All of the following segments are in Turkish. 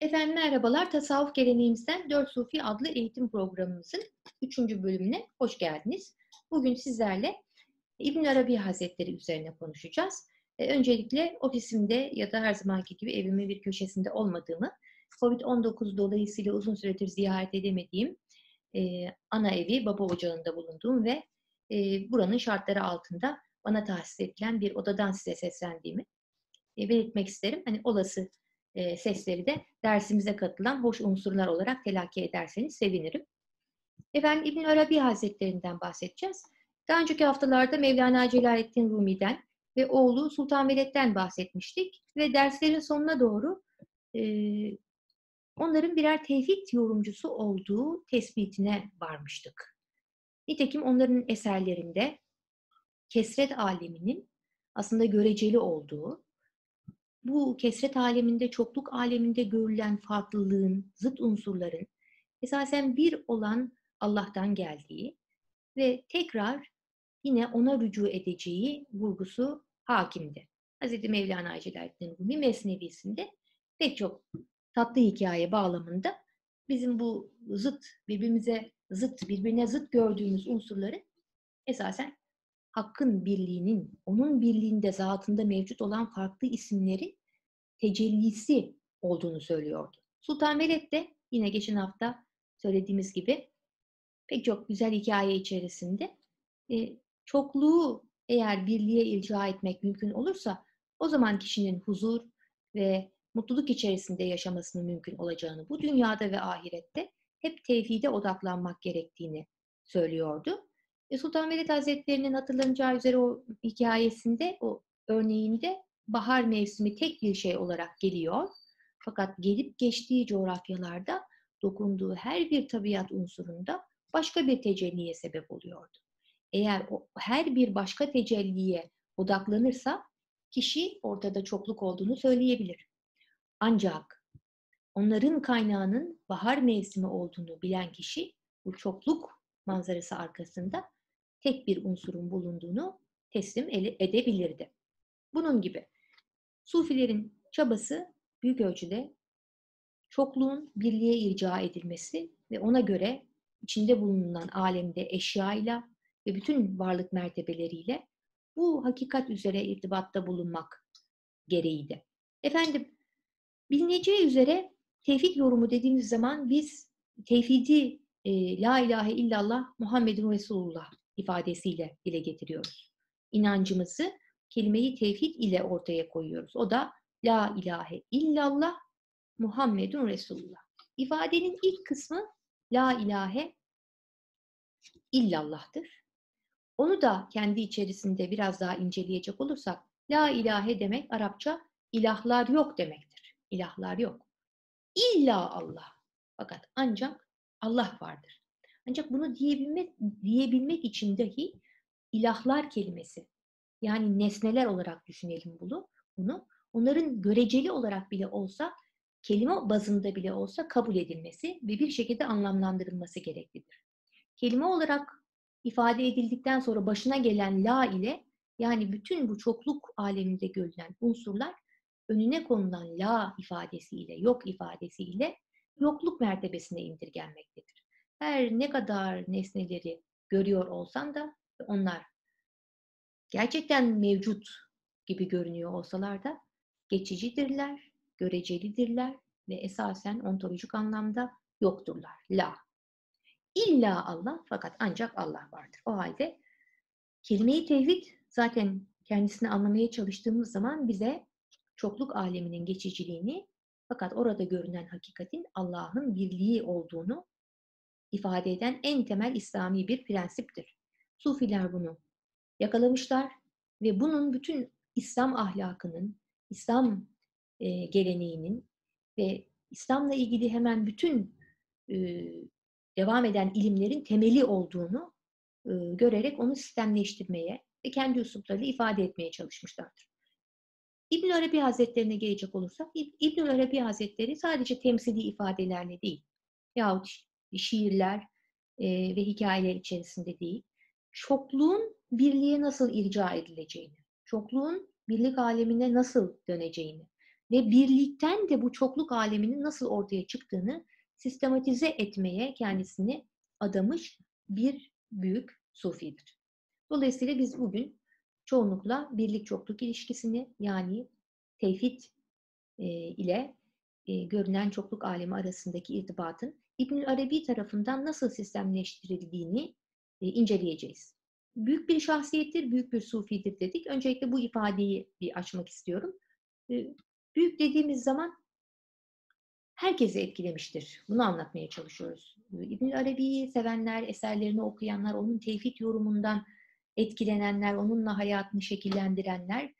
Efendim merhabalar. Tasavvuf Geleneğimizden Dört Sufi adlı eğitim programımızın üçüncü bölümüne hoş geldiniz. Bugün sizlerle İbn Arabi Hazretleri üzerine konuşacağız. E, öncelikle ofisimde ya da her zamanki gibi evimin bir köşesinde olmadığımı, Covid-19 dolayısıyla uzun süredir ziyaret edemediğim e, ana evi, baba ocağında bulunduğum ve e, buranın şartları altında bana tahsis edilen bir odadan size seslendiğimi e, belirtmek isterim. Hani olası e, sesleri de dersimize katılan hoş unsurlar olarak telakki ederseniz sevinirim. Efendim İbn Arabi Hazretlerinden bahsedeceğiz. Daha önceki haftalarda Mevlana Celaleddin Rumi'den ve oğlu Sultan Veled'den bahsetmiştik ve derslerin sonuna doğru e, onların birer tevhid yorumcusu olduğu tespitine varmıştık. Nitekim onların eserlerinde kesret aleminin aslında göreceli olduğu, bu kesret aleminde, çokluk aleminde görülen farklılığın, zıt unsurların esasen bir olan Allah'tan geldiği ve tekrar yine ona rücu edeceği vurgusu hakimdi. Hz. Mevlana Celaleddin Rumi Mesnevisinde pek çok tatlı hikaye bağlamında bizim bu zıt, birbirimize zıt, birbirine zıt gördüğümüz unsurları esasen Hakk'ın birliğinin, onun birliğinde, zatında mevcut olan farklı isimlerin tecellisi olduğunu söylüyordu. Sultan Veled de yine geçen hafta söylediğimiz gibi pek çok güzel hikaye içerisinde e, çokluğu eğer birliğe ilca etmek mümkün olursa o zaman kişinin huzur ve mutluluk içerisinde yaşamasının mümkün olacağını, bu dünyada ve ahirette hep tevhide odaklanmak gerektiğini söylüyordu. E, Sultan Veled Hazretleri'nin hatırlanacağı üzere o hikayesinde, o örneğinde bahar mevsimi tek bir şey olarak geliyor. Fakat gelip geçtiği coğrafyalarda dokunduğu her bir tabiat unsurunda başka bir tecelliye sebep oluyordu. Eğer o, her bir başka tecelliye odaklanırsa kişi ortada çokluk olduğunu söyleyebilir. Ancak onların kaynağının bahar mevsimi olduğunu bilen kişi bu çokluk manzarası arkasında tek bir unsurun bulunduğunu teslim edebilirdi. Bunun gibi Sufilerin çabası büyük ölçüde çokluğun birliğe irca edilmesi ve ona göre içinde bulunan alemde eşyayla ve bütün varlık mertebeleriyle bu hakikat üzere irtibatta bulunmak gereğiydi. Efendim, bilineceği üzere tevhid yorumu dediğimiz zaman biz tevhidi e, La ilahe illallah Muhammedun Resulullah ifadesiyle dile getiriyoruz. İnancımızı kelimeyi tevhid ile ortaya koyuyoruz. O da La ilahe illallah Muhammedun Resulullah. İfadenin ilk kısmı La ilahe illallah'tır. Onu da kendi içerisinde biraz daha inceleyecek olursak La ilahe demek Arapça ilahlar yok demektir. İlahlar yok. İlla Allah. Fakat ancak Allah vardır. Ancak bunu diyebilmek, diyebilmek için dahi ilahlar kelimesi yani nesneler olarak düşünelim bunu. bunu. Onların göreceli olarak bile olsa, kelime bazında bile olsa kabul edilmesi ve bir şekilde anlamlandırılması gereklidir. Kelime olarak ifade edildikten sonra başına gelen la ile yani bütün bu çokluk aleminde görülen unsurlar önüne konulan la ifadesiyle, yok ifadesiyle yokluk mertebesine indirgenmektedir. Her ne kadar nesneleri görüyor olsan da onlar gerçekten mevcut gibi görünüyor olsalar da geçicidirler, görecelidirler ve esasen ontolojik anlamda yokturlar. La. İlla Allah fakat ancak Allah vardır. O halde kelimeyi tevhid zaten kendisini anlamaya çalıştığımız zaman bize çokluk aleminin geçiciliğini fakat orada görünen hakikatin Allah'ın birliği olduğunu ifade eden en temel İslami bir prensiptir. Sufiler bunu yakalamışlar ve bunun bütün İslam ahlakının, İslam e, geleneğinin ve İslam'la ilgili hemen bütün e, devam eden ilimlerin temeli olduğunu e, görerek onu sistemleştirmeye ve kendi üsluplarıyla ifade etmeye çalışmışlardır. İbn Arabi Hazretlerine gelecek olursak, İbn Arabi Hazretleri sadece temsili ifadelerle değil, yahut şiirler e, ve hikayeler içerisinde değil, çokluğun birliğe nasıl irca edileceğini, çokluğun birlik alemine nasıl döneceğini ve birlikten de bu çokluk aleminin nasıl ortaya çıktığını sistematize etmeye kendisini adamış bir büyük sufidir. Dolayısıyla biz bugün çoğunlukla birlik çokluk ilişkisini yani tevhid e, ile e, görünen çokluk alemi arasındaki irtibatın İbnül Arabi tarafından nasıl sistemleştirildiğini e, inceleyeceğiz. Büyük bir şahsiyettir, büyük bir sufidir dedik. Öncelikle bu ifadeyi bir açmak istiyorum. E, büyük dediğimiz zaman herkesi etkilemiştir. Bunu anlatmaya çalışıyoruz. İbnül Arabi'yi sevenler, eserlerini okuyanlar, onun tevhid yorumundan etkilenenler, onunla hayatını şekillendirenler,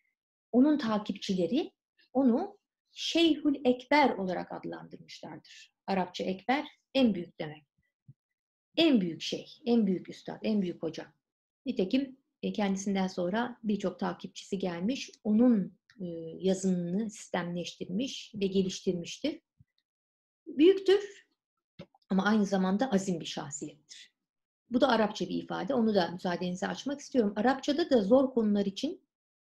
onun takipçileri onu Şeyhül Ekber olarak adlandırmışlardır. Arapça ekber en büyük demek. En büyük şey, en büyük üstad, en büyük hoca. Nitekim e, kendisinden sonra birçok takipçisi gelmiş, onun e, yazınını sistemleştirmiş ve geliştirmiştir. Büyüktür ama aynı zamanda azim bir şahsiyettir. Bu da Arapça bir ifade. Onu da müsaadenizi açmak istiyorum. Arapçada da zor konular için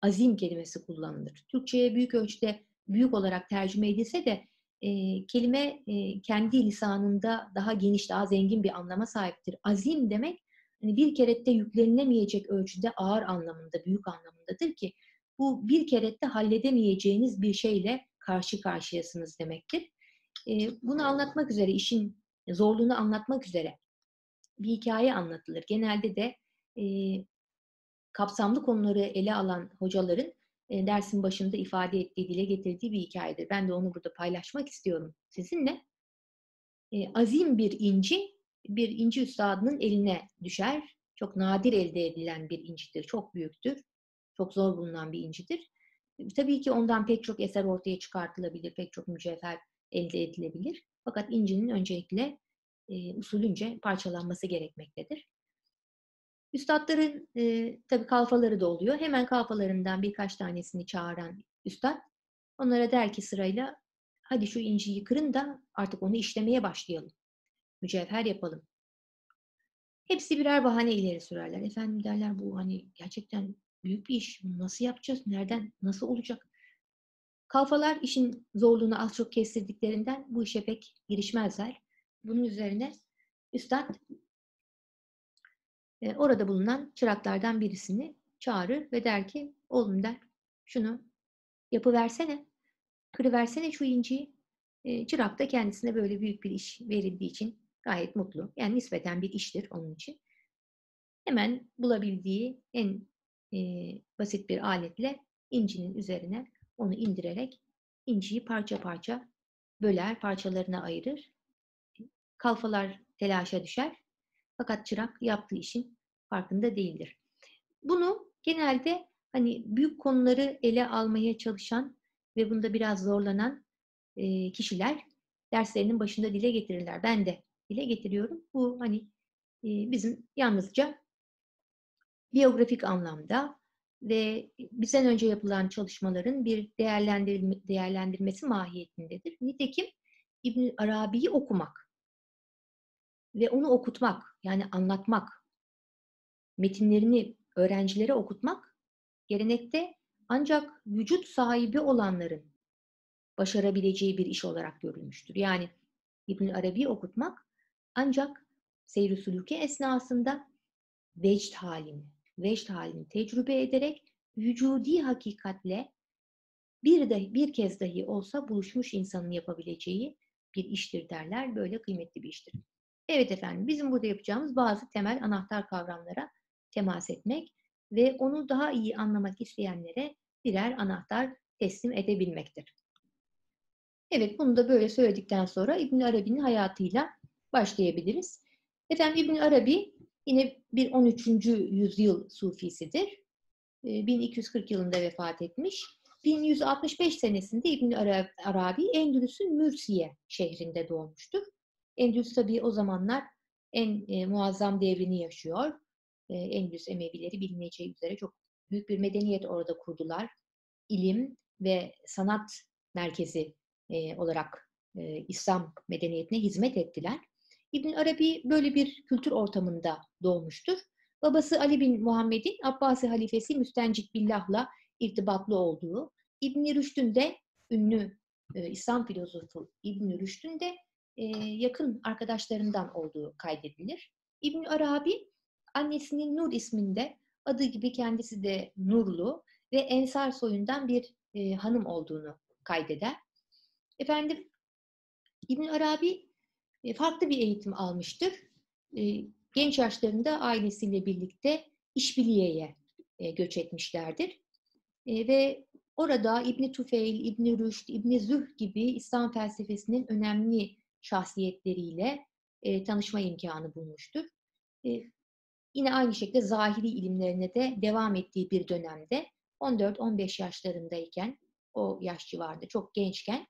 azim kelimesi kullanılır. Türkçe'ye büyük ölçüde büyük olarak tercüme edilse de e, kelime e, kendi lisanında daha geniş, daha zengin bir anlama sahiptir. Azim demek hani bir kerette yüklenilemeyecek ölçüde ağır anlamında, büyük anlamındadır ki bu bir kerette halledemeyeceğiniz bir şeyle karşı karşıyasınız demektir. E, bunu anlatmak üzere, işin zorluğunu anlatmak üzere bir hikaye anlatılır. Genelde de e, kapsamlı konuları ele alan hocaların e, dersin başında ifade ettiği, dile getirdiği bir hikayedir. Ben de onu burada paylaşmak istiyorum sizinle. E, azim bir inci, bir inci üstadının eline düşer. Çok nadir elde edilen bir incidir, çok büyüktür. Çok zor bulunan bir incidir. Tabii ki ondan pek çok eser ortaya çıkartılabilir, pek çok mücevher elde edilebilir. Fakat incinin öncelikle e, usulünce parçalanması gerekmektedir. Üstadların e, tabii kalfaları da oluyor. Hemen kalfalarından birkaç tanesini çağıran üstad onlara der ki sırayla hadi şu inciyi kırın da artık onu işlemeye başlayalım. Mücevher yapalım. Hepsi birer bahane ileri sürerler. Efendim derler bu hani gerçekten büyük bir iş. Bunu nasıl yapacağız? Nereden? Nasıl olacak? Kalfalar işin zorluğunu az çok kestirdiklerinden bu işe pek girişmezler. Bunun üzerine üstad e, orada bulunan çıraklardan birisini çağırır ve der ki oğlum der şunu yapıversene, kırıversene şu inciyi. E, çırak da kendisine böyle büyük bir iş verildiği için gayet mutlu. Yani nispeten bir iştir onun için. Hemen bulabildiği en e, basit bir aletle incinin üzerine onu indirerek inciyi parça parça böler, parçalarına ayırır. Kalfalar telaşa düşer. Fakat çırak yaptığı işin farkında değildir. Bunu genelde hani büyük konuları ele almaya çalışan ve bunda biraz zorlanan e, kişiler derslerinin başında dile getirirler. Ben de dile getiriyorum. Bu hani e, bizim yalnızca biyografik anlamda ve bizden önce yapılan çalışmaların bir değerlendirme, değerlendirmesi mahiyetindedir. Nitekim İbn Arabi'yi okumak ve onu okutmak, yani anlatmak, metinlerini öğrencilere okutmak gelenekte ancak vücut sahibi olanların başarabileceği bir iş olarak görülmüştür. Yani İbn Arabi okutmak ancak seyr-i sülüke esnasında vecd halini, vecd halini tecrübe ederek vücudi hakikatle bir de bir kez dahi olsa buluşmuş insanın yapabileceği bir iştir derler. Böyle kıymetli bir iştir. Evet efendim, bizim burada yapacağımız bazı temel anahtar kavramlara temas etmek ve onu daha iyi anlamak isteyenlere birer anahtar teslim edebilmektir. Evet, bunu da böyle söyledikten sonra İbn Arabi'nin hayatıyla başlayabiliriz. Efendim İbn Arabi yine bir 13. yüzyıl sufisidir. 1240 ee, yılında vefat etmiş. 1165 senesinde İbn Arabi Endülüs'ün Mürsiye şehrinde doğmuştur. Endülüs tabii o zamanlar en e, muazzam devrini yaşıyor. E, Endülüs Emevileri bilineceği üzere çok büyük bir medeniyet orada kurdular. İlim ve sanat merkezi e, olarak e, İslam medeniyetine hizmet ettiler. İbn Arabi böyle bir kültür ortamında doğmuştur. Babası Ali bin Muhammed'in Abbasi halifesi Müstencik Billah'la irtibatlı olduğu, İbn Rüşd'ün de ünlü e, İslam filozofu İbn Rüşd'ün de e, yakın arkadaşlarından olduğu kaydedilir. İbn Arabi annesinin Nur isminde adı gibi kendisi de Nurlu ve Ensar soyundan bir e, hanım olduğunu kaydeder. Efendim İbn Arabi e, farklı bir eğitim almıştır. E, genç yaşlarında ailesiyle birlikte İşbiliye'ye e, göç etmişlerdir. E, ve orada İbn Tufeil, İbn Rüşd, İbn Züh gibi İslam felsefesinin önemli şahsiyetleriyle e, tanışma imkanı bulmuştur. E, yine aynı şekilde zahiri ilimlerine de devam ettiği bir dönemde 14-15 yaşlarındayken, o yaş civarında çok gençken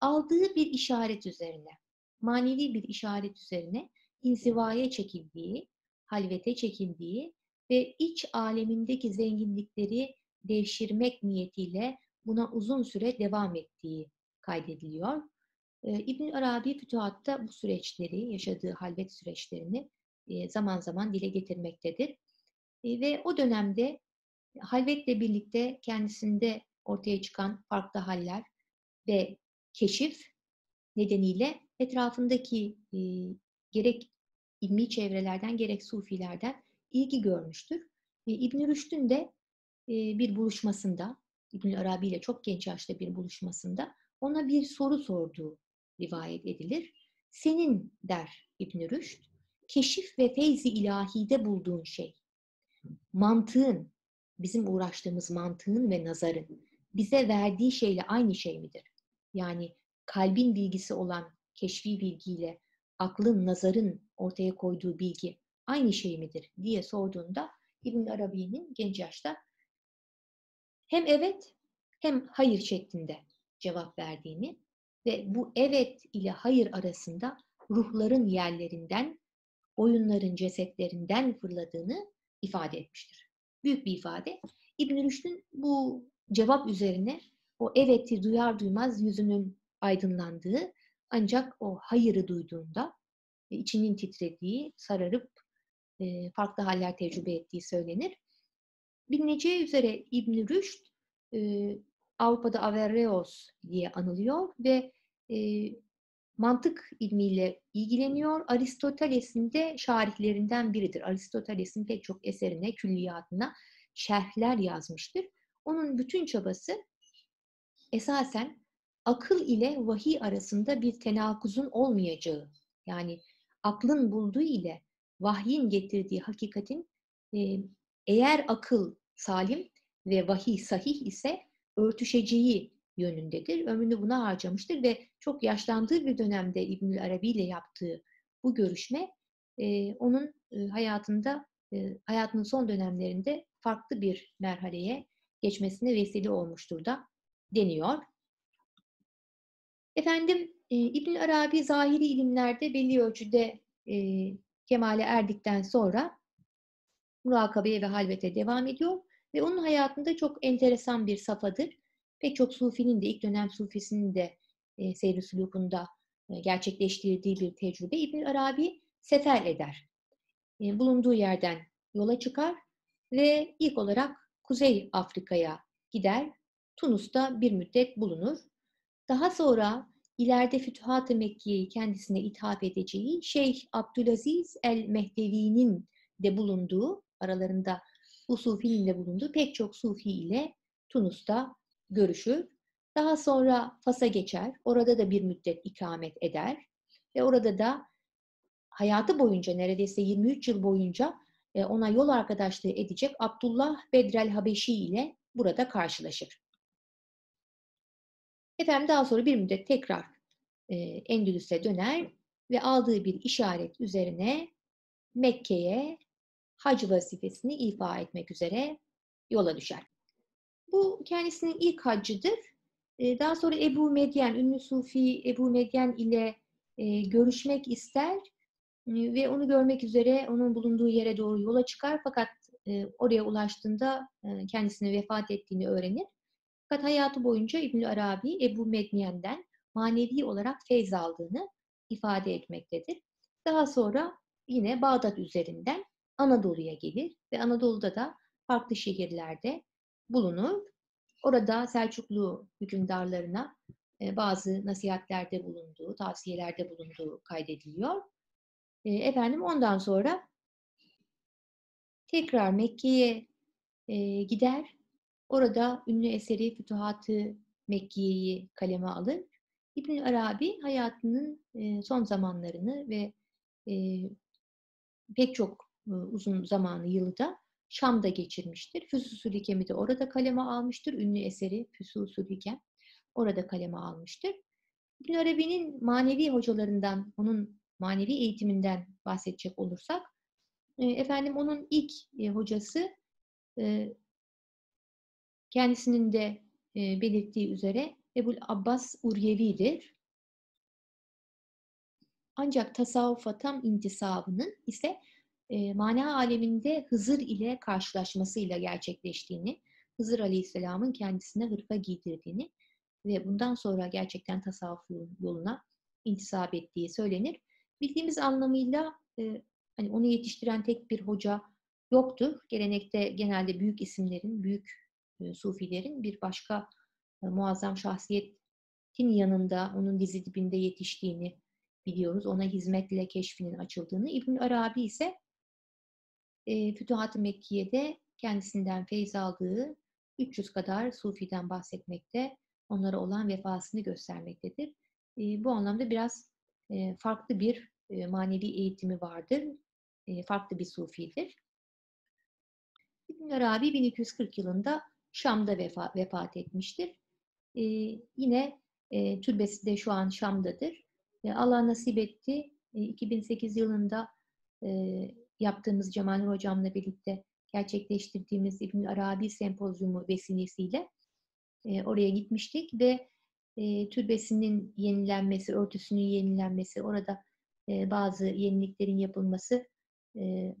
aldığı bir işaret üzerine, manevi bir işaret üzerine inzivaya çekildiği, halvete çekildiği ve iç alemindeki zenginlikleri devşirmek niyetiyle buna uzun süre devam ettiği kaydediliyor. İbn Arabi Fütuhat'ta bu süreçleri, yaşadığı halvet süreçlerini zaman zaman dile getirmektedir. Ve o dönemde halvetle birlikte kendisinde ortaya çıkan farklı haller ve keşif nedeniyle etrafındaki gerek ilmi çevrelerden gerek sufilerden ilgi görmüştür. İbn Rüşd'ün de bir buluşmasında, İbn Arabi ile çok genç yaşta bir buluşmasında ona bir soru sorduğu rivayet edilir. Senin der İbn Rüşd, keşif ve feyzi ilahide bulduğun şey, mantığın, bizim uğraştığımız mantığın ve nazarın bize verdiği şeyle aynı şey midir? Yani kalbin bilgisi olan keşfi bilgiyle aklın, nazarın ortaya koyduğu bilgi aynı şey midir diye sorduğunda İbn Arabi'nin genç yaşta hem evet hem hayır şeklinde cevap verdiğini ve bu evet ile hayır arasında ruhların yerlerinden, oyunların cesetlerinden fırladığını ifade etmiştir. Büyük bir ifade. İbn Rüşd'ün bu cevap üzerine o evet'i duyar duymaz yüzünün aydınlandığı ancak o hayırı duyduğunda içinin titrediği, sararıp farklı haller tecrübe ettiği söylenir. Bilineceği üzere İbn Rüşd Avrupa'da Averroes diye anılıyor ve mantık ilmiyle ilgileniyor. Aristoteles'in de şarihlerinden biridir. Aristoteles'in pek çok eserine, külliyatına şerhler yazmıştır. Onun bütün çabası esasen akıl ile vahiy arasında bir tenakuzun olmayacağı, yani aklın bulduğu ile vahyin getirdiği hakikatin eğer akıl salim ve vahiy sahih ise örtüşeceği yönündedir. Ömrünü buna harcamıştır ve çok yaşlandığı bir dönemde İbnül Arabi ile yaptığı bu görüşme onun hayatında hayatının son dönemlerinde farklı bir merhaleye geçmesine vesile olmuştur da deniyor. Efendim İbn Arabi zahiri ilimlerde belli ölçüde e, kemale erdikten sonra murakabeye ve halvete devam ediyor ve onun hayatında çok enteresan bir safhadır. Pek çok sufinin de ilk dönem sufisinin de e, seyri sulukunda e, gerçekleştirdiği bir tecrübe. İbn Arabi sefer eder. E, bulunduğu yerden yola çıkar ve ilk olarak Kuzey Afrika'ya gider. Tunus'ta bir müddet bulunur. Daha sonra ileride Fütuhat-ı Mekke'yi kendisine ithaf edeceği Şeyh Abdülaziz el-Mehdevi'nin de bulunduğu, aralarında bu Sufi'nin de bulunduğu pek çok Sufi ile Tunus'ta görüşür. Daha sonra Fas'a geçer. Orada da bir müddet ikamet eder. Ve orada da hayatı boyunca neredeyse 23 yıl boyunca e, ona yol arkadaşlığı edecek Abdullah Bedrel Habeşi ile burada karşılaşır. Efendim daha sonra bir müddet tekrar e, Endülüs'e döner ve aldığı bir işaret üzerine Mekke'ye hac vazifesini ifa etmek üzere yola düşer. Bu kendisinin ilk haccıdır. E, daha sonra Ebu Medyen, ünlü Sufi Ebu Medyen ile e, görüşmek ister e, ve onu görmek üzere onun bulunduğu yere doğru yola çıkar fakat e, oraya ulaştığında kendisini vefat ettiğini öğrenir. Fakat hayatı boyunca İbn Arabi Ebu Medniyen'den manevi olarak feyz aldığını ifade etmektedir. Daha sonra yine Bağdat üzerinden Anadolu'ya gelir ve Anadolu'da da farklı şehirlerde bulunur. orada Selçuklu hükümdarlarına e, bazı nasihatlerde bulunduğu, tavsiyelerde bulunduğu kaydediliyor. E, efendim ondan sonra tekrar Mekke'ye e, gider. Orada ünlü eseri Fütuhat-ı Mekke'yi kaleme alır. İbn Arabi hayatının son zamanlarını ve pek çok uzun zamanı yılı da Şam'da geçirmiştir. Füsusul Hikem'i de orada kaleme almıştır. Ünlü eseri Füsusul Hikem orada kaleme almıştır. İbn Arabi'nin manevi hocalarından, onun manevi eğitiminden bahsedecek olursak, e, efendim onun ilk e, hocası e, kendisinin de belirttiği üzere Ebul Abbas Uryevi'dir. Ancak tasavvufa tam intisabının ise e, mana aleminde Hızır ile karşılaşmasıyla gerçekleştiğini, Hızır Aleyhisselam'ın kendisine hırka giydirdiğini ve bundan sonra gerçekten tasavvuf yoluna intisap ettiği söylenir. Bildiğimiz anlamıyla e, hani onu yetiştiren tek bir hoca yoktur. Gelenekte genelde büyük isimlerin, büyük e, sufilerin bir başka e, muazzam şahsiyetin yanında, onun dizi dibinde yetiştiğini biliyoruz. Ona hizmetle keşfinin açıldığını. İbn Arabi ise e, Fütuhat-ı Mekkiye'de kendisinden feyz aldığı 300 kadar sufiden bahsetmekte, onlara olan vefasını göstermektedir. E, bu anlamda biraz e, farklı bir e, manevi eğitimi vardır. E, farklı bir sufidir. İbn Arabi 1240 yılında Şam'da vefa, vefat etmiştir. E, yine e, türbesi de şu an Şam'dadır. E, Allah nasip etti. E, 2008 yılında e, yaptığımız Cemal Hocam'la birlikte gerçekleştirdiğimiz İbn Arabi sempozyumu vesilesiyle e, oraya gitmiştik ve e, türbesinin yenilenmesi, örtüsünün yenilenmesi, orada e, bazı yeniliklerin yapılması e,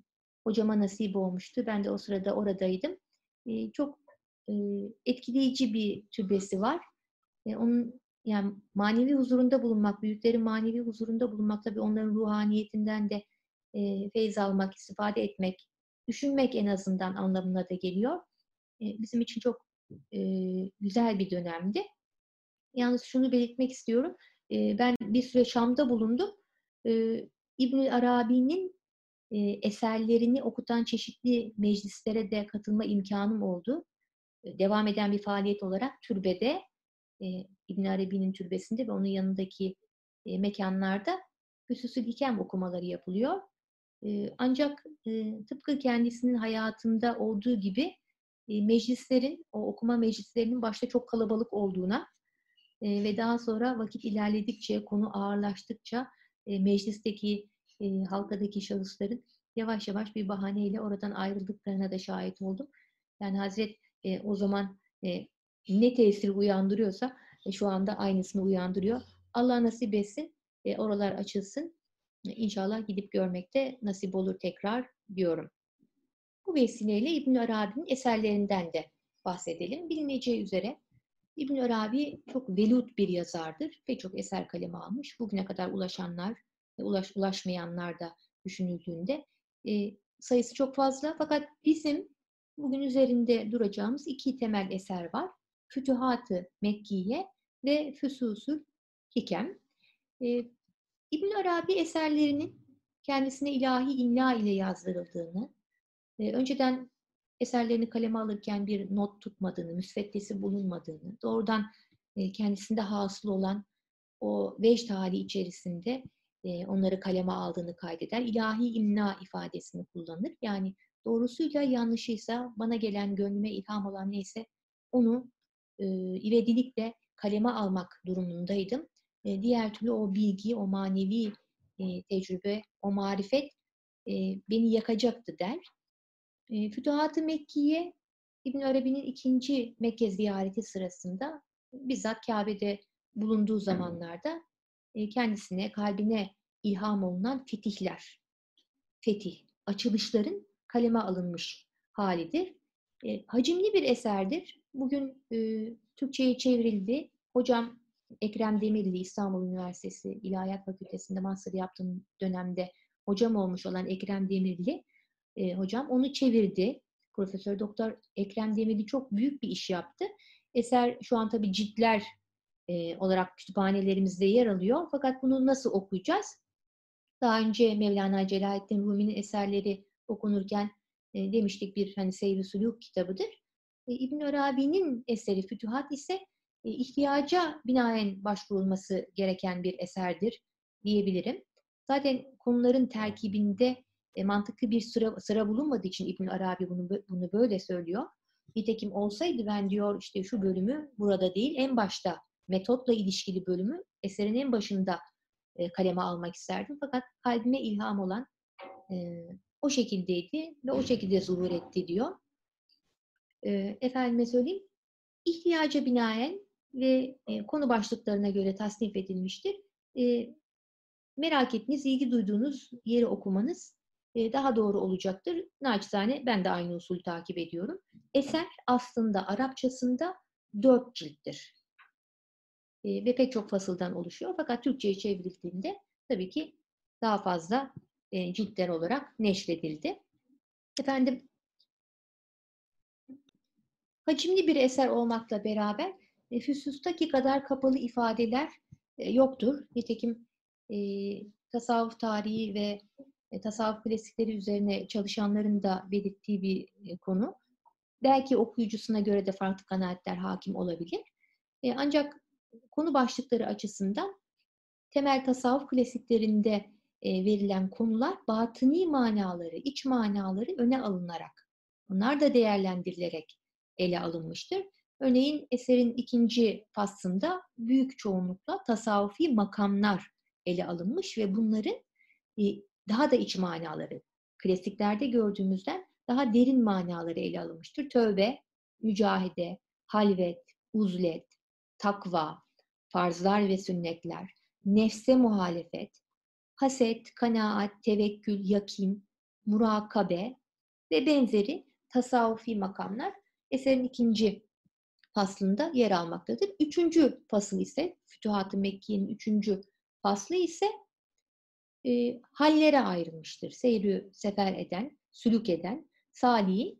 hocama nasip olmuştu. Ben de o sırada oradaydım. E, çok e, etkileyici bir türbesi var. E, onun yani manevi huzurunda bulunmak, büyüklerin manevi huzurunda bulunmak tabii onların ruhaniyetinden de e, feyz almak, istifade etmek, düşünmek en azından anlamına da geliyor. E, bizim için çok e, güzel bir dönemdi. Yalnız şunu belirtmek istiyorum. E, ben bir süre Şam'da bulundum. E, ibn Arabi'nin e, eserlerini okutan çeşitli meclislere de katılma imkanım oldu. E, devam eden bir faaliyet olarak türbede, e, İbn Arabi'nin türbesinde ve onun yanındaki e, mekanlarda Hüsusül Hikem okumaları yapılıyor. Ancak tıpkı kendisinin hayatında olduğu gibi meclislerin, o okuma meclislerinin başta çok kalabalık olduğuna ve daha sonra vakit ilerledikçe, konu ağırlaştıkça meclisteki, halkadaki şahısların yavaş yavaş bir bahaneyle oradan ayrıldıklarına da şahit oldum. Yani Hazret o zaman ne tesir uyandırıyorsa şu anda aynısını uyandırıyor. Allah nasip etsin, oralar açılsın İnşallah gidip görmekte nasip olur tekrar diyorum. Bu vesileyle İbn Arabi'nin eserlerinden de bahsedelim. Bilineceği üzere İbn Arabi çok velut bir yazardır. Pek çok eser kaleme almış. Bugüne kadar ulaşanlar ve ulaş, ulaşmayanlar da düşünüldüğünde e, sayısı çok fazla. Fakat bizim bugün üzerinde duracağımız iki temel eser var. Fütühat-ı Mekkiye ve Füsusul Hikem. E, İbn Arabi eserlerinin kendisine ilahi imla ile yazdırıldığını, e, önceden eserlerini kaleme alırken bir not tutmadığını, müsveddesi bulunmadığını, doğrudan e, kendisinde hasıl olan o vecd hali içerisinde e, onları kaleme aldığını kaydeder. İlahi imna ifadesini kullanır. Yani doğrusuyla yanlışıysa bana gelen gönlüme ilham olan neyse onu e, ivedilikle kaleme almak durumundaydım diğer türlü o bilgi, o manevi e, tecrübe, o marifet e, beni yakacaktı der. E, Fütuhat-ı Mekkiye İbn Arabi'nin ikinci Mekke ziyareti sırasında bizzat Kabe'de bulunduğu zamanlarda e, kendisine, kalbine ilham olunan fetihler, fetih, açılışların kaleme alınmış halidir. Hacimli bir eserdir. Bugün Türkçe'ye çevrildi. Hocam Ekrem Demirli İstanbul Üniversitesi İlahiyat Fakültesi'nde master yaptığım dönemde hocam olmuş olan Ekrem Demirli e, hocam onu çevirdi. Profesör Doktor Ekrem Demirli çok büyük bir iş yaptı. Eser şu an tabii ciltler e, olarak kütüphanelerimizde yer alıyor. Fakat bunu nasıl okuyacağız? Daha önce Mevlana Celaleddin Rumi'nin eserleri okunurken e, demiştik bir hani Seyri Suluk kitabıdır. E, İbn Arabi'nin eseri Fütühat ise ihtiyaca binaen başvurulması gereken bir eserdir diyebilirim. Zaten konuların terkibinde e, mantıklı bir sıra, sıra bulunmadığı için İbn Arabi bunu bunu böyle söylüyor. Nitekim olsaydı ben diyor işte şu bölümü burada değil en başta metotla ilişkili bölümü eserin en başında e, kaleme almak isterdim. Fakat kalbime ilham olan e, o şekildeydi ve o şekilde zuhur etti diyor. E, efendime söyleyeyim, ihtiyaca binaen ve e, konu başlıklarına göre tasnif edilmiştir. E, merak ettiğiniz, ilgi duyduğunuz yeri okumanız e, daha doğru olacaktır. Naçizane ben de aynı usul takip ediyorum. Eser aslında Arapçasında dört cilttir. E, ve pek çok fasıldan oluşuyor. Fakat Türkçe'ye çevrildiğinde tabii ki daha fazla e, ciltler olarak neşredildi. Efendim, hacimli bir eser olmakla beraber füsustaki kadar kapalı ifadeler e, yoktur. Nitekim e, tasavvuf tarihi ve e, tasavvuf klasikleri üzerine çalışanların da belirttiği bir konu. Belki okuyucusuna göre de farklı kanaatler hakim olabilir. Ancak konu başlıkları açısından temel tasavvuf klasiklerinde verilen konular batıni manaları, iç manaları öne alınarak, onlar da değerlendirilerek ele alınmıştır. Örneğin eserin ikinci faslında büyük çoğunlukla tasavvufi makamlar ele alınmış ve bunların e, daha da iç manaları, klasiklerde gördüğümüzden daha derin manaları ele alınmıştır. Tövbe, mücahede, halvet, uzlet, takva, farzlar ve sünnetler, nefse muhalefet, haset, kanaat, tevekkül, yakin, murakabe ve benzeri tasavvufi makamlar eserin ikinci faslında yer almaktadır. Üçüncü fasıl ise, Fütuhat-ı Mekke'nin üçüncü faslı ise e, hallere ayrılmıştır. Seyri sefer eden, sülük eden, salih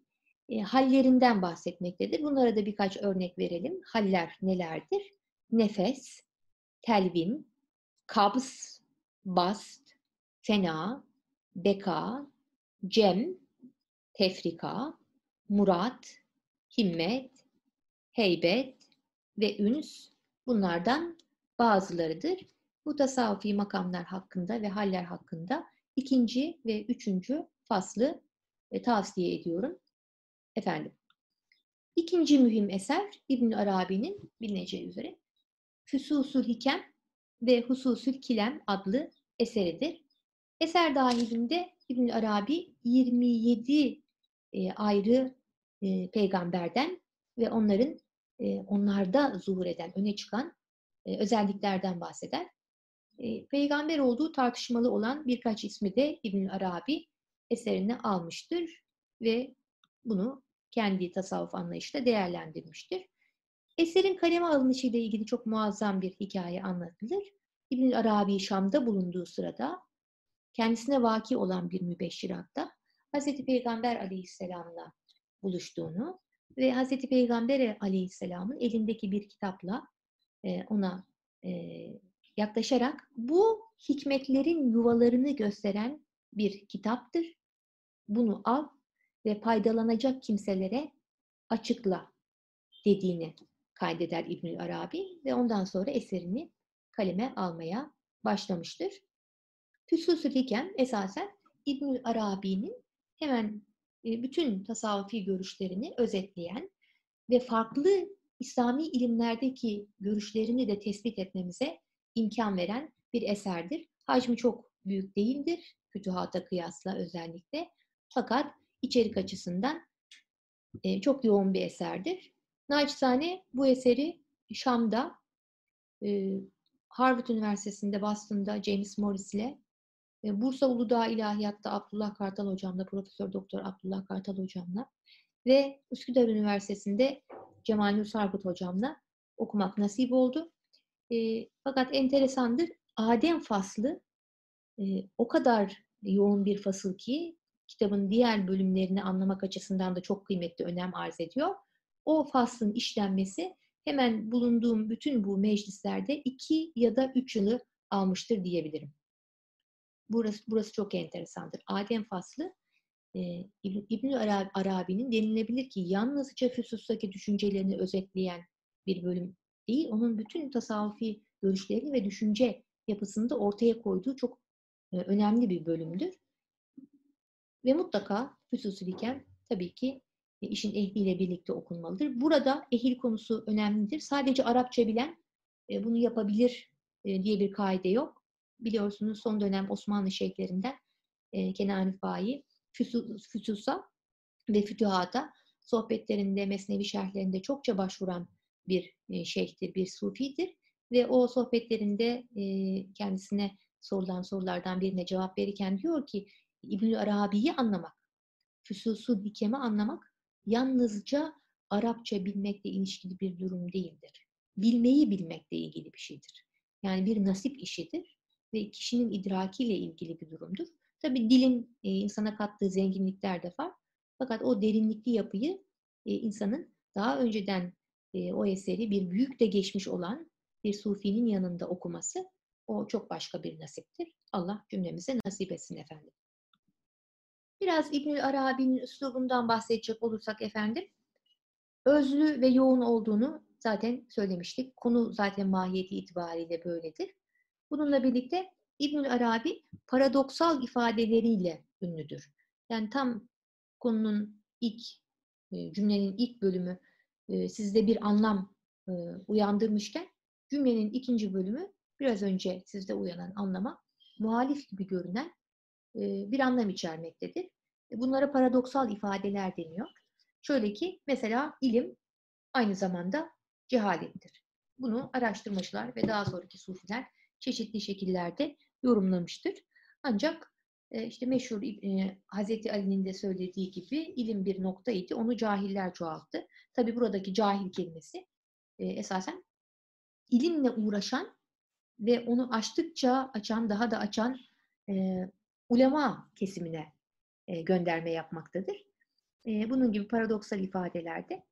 e, hallerinden bahsetmektedir. Bunlara da birkaç örnek verelim. Haller nelerdir? Nefes, telvin, kabz, bast, fena, beka, cem, tefrika, murat, himmet, heybet ve üns bunlardan bazılarıdır. Bu tasavvufi makamlar hakkında ve haller hakkında ikinci ve üçüncü faslı e, tavsiye ediyorum. Efendim, ikinci mühim eser İbn Arabi'nin bilineceği üzere Füsusul Hikem ve Hususül Kilem adlı eseridir. Eser dahilinde İbn Arabi 27 e, ayrı e, peygamberden ve onların e, onlarda zuhur eden, öne çıkan e, özelliklerden bahseder. E, peygamber olduğu tartışmalı olan birkaç ismi de İbn Arabi eserine almıştır ve bunu kendi tasavvuf anlayışla değerlendirmiştir. Eserin kaleme alınışı ile ilgili çok muazzam bir hikaye anlatılır. İbn Arabi Şam'da bulunduğu sırada kendisine vaki olan bir mübeşşiratta Hz. Peygamber aleyhisselamla buluştuğunu ve Hz. Peygamber aleyhisselamın elindeki bir kitapla e, ona e, yaklaşarak bu hikmetlerin yuvalarını gösteren bir kitaptır. Bunu al ve faydalanacak kimselere açıkla dediğini kaydeder İbnül Arabi ve ondan sonra eserini kaleme almaya başlamıştır. Füsusül Hikem esasen İbnül Arabi'nin hemen bütün tasavvufi görüşlerini özetleyen ve farklı İslami ilimlerdeki görüşlerini de tespit etmemize imkan veren bir eserdir. Hacmi çok büyük değildir, fütühata kıyasla özellikle. Fakat içerik açısından e, çok yoğun bir eserdir. Naçizane bu eseri Şam'da, e, Harvard Üniversitesi'nde, Boston'da James Morris ile e, Bursa Uludağ İlahiyat'ta Abdullah Kartal hocamla, Profesör Doktor Abdullah Kartal hocamla ve Üsküdar Üniversitesi'nde Cemal Nur Sarkut hocamla okumak nasip oldu. E, fakat enteresandır, Adem faslı e, o kadar yoğun bir fasıl ki kitabın diğer bölümlerini anlamak açısından da çok kıymetli önem arz ediyor. O faslın işlenmesi hemen bulunduğum bütün bu meclislerde iki ya da üç yılı almıştır diyebilirim. Burası, burası çok enteresandır. Adem faslı e, İbn Arabi'nin denilebilir ki yalnızca füsustaki düşüncelerini özetleyen bir bölüm değil, onun bütün tasavvufi görüşlerini ve düşünce yapısını da ortaya koyduğu çok e, önemli bir bölümdür. Ve mutlaka füsusuliyken tabii ki e, işin ehliyle birlikte okunmalıdır. Burada ehil konusu önemlidir. Sadece Arapça bilen e, bunu yapabilir e, diye bir kaide yok. Biliyorsunuz son dönem Osmanlı şeyhlerinden Kenan Rıfai füsusa ve fütühata sohbetlerinde, mesnevi şerhlerinde çokça başvuran bir şeyhtir, bir sufidir. Ve o sohbetlerinde kendisine sorulan sorulardan birine cevap verirken diyor ki İbnül Arabi'yi anlamak, füsusu dikemi anlamak yalnızca Arapça bilmekle ilişkili bir durum değildir. Bilmeyi bilmekle ilgili bir şeydir. Yani bir nasip işidir ve kişinin idrakiyle ilgili bir durumdur. Tabi dilin e, insana kattığı zenginlikler de var. Fakat o derinlikli yapıyı e, insanın daha önceden e, o eseri bir büyük de geçmiş olan bir sufinin yanında okuması o çok başka bir nasiptir. Allah cümlemize nasip etsin efendim. Biraz İbnül Arabi'nin üslubundan bahsedecek olursak efendim, özlü ve yoğun olduğunu zaten söylemiştik. Konu zaten mahiyeti itibariyle böyledir. Bununla birlikte İbnül Arabi paradoksal ifadeleriyle ünlüdür. Yani tam konunun ilk, e, cümlenin ilk bölümü e, sizde bir anlam e, uyandırmışken cümlenin ikinci bölümü biraz önce sizde uyanan anlama muhalif gibi görünen bir anlam içermektedir. Bunlara paradoksal ifadeler deniyor. Şöyle ki mesela ilim aynı zamanda cehalettir. Bunu araştırmacılar ve daha sonraki sufiler çeşitli şekillerde yorumlamıştır. Ancak işte meşhur Hazreti Ali'nin de söylediği gibi ilim bir noktaydı, onu cahiller çoğalttı. Tabi buradaki cahil kelimesi esasen ilimle uğraşan ve onu açtıkça açan, daha da açan ulema kesimine gönderme yapmaktadır. bunun gibi paradoksal ifadelerde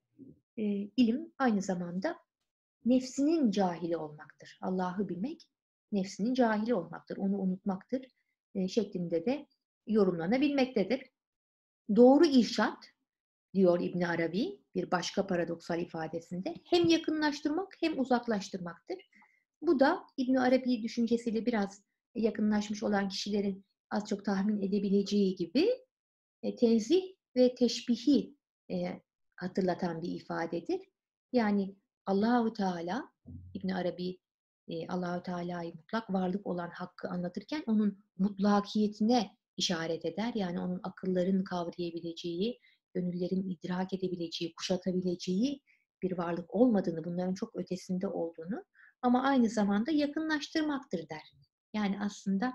ilim aynı zamanda nefsinin cahili olmaktır. Allah'ı bilmek nefsinin cahili olmaktır, onu unutmaktır şeklinde de yorumlanabilmektedir. Doğru irşat diyor İbn Arabi bir başka paradoksal ifadesinde hem yakınlaştırmak hem uzaklaştırmaktır. Bu da İbn Arabi düşüncesiyle biraz yakınlaşmış olan kişilerin az çok tahmin edebileceği gibi e, tenzih ve teşbihi e, hatırlatan bir ifadedir. Yani Allahu Teala İbn Arabi e, Allahu Teala'yı mutlak varlık olan hakkı anlatırken onun mutlakiyetine işaret eder. Yani onun akılların kavrayabileceği, gönüllerin idrak edebileceği, kuşatabileceği bir varlık olmadığını, bunların çok ötesinde olduğunu ama aynı zamanda yakınlaştırmaktır der. Yani aslında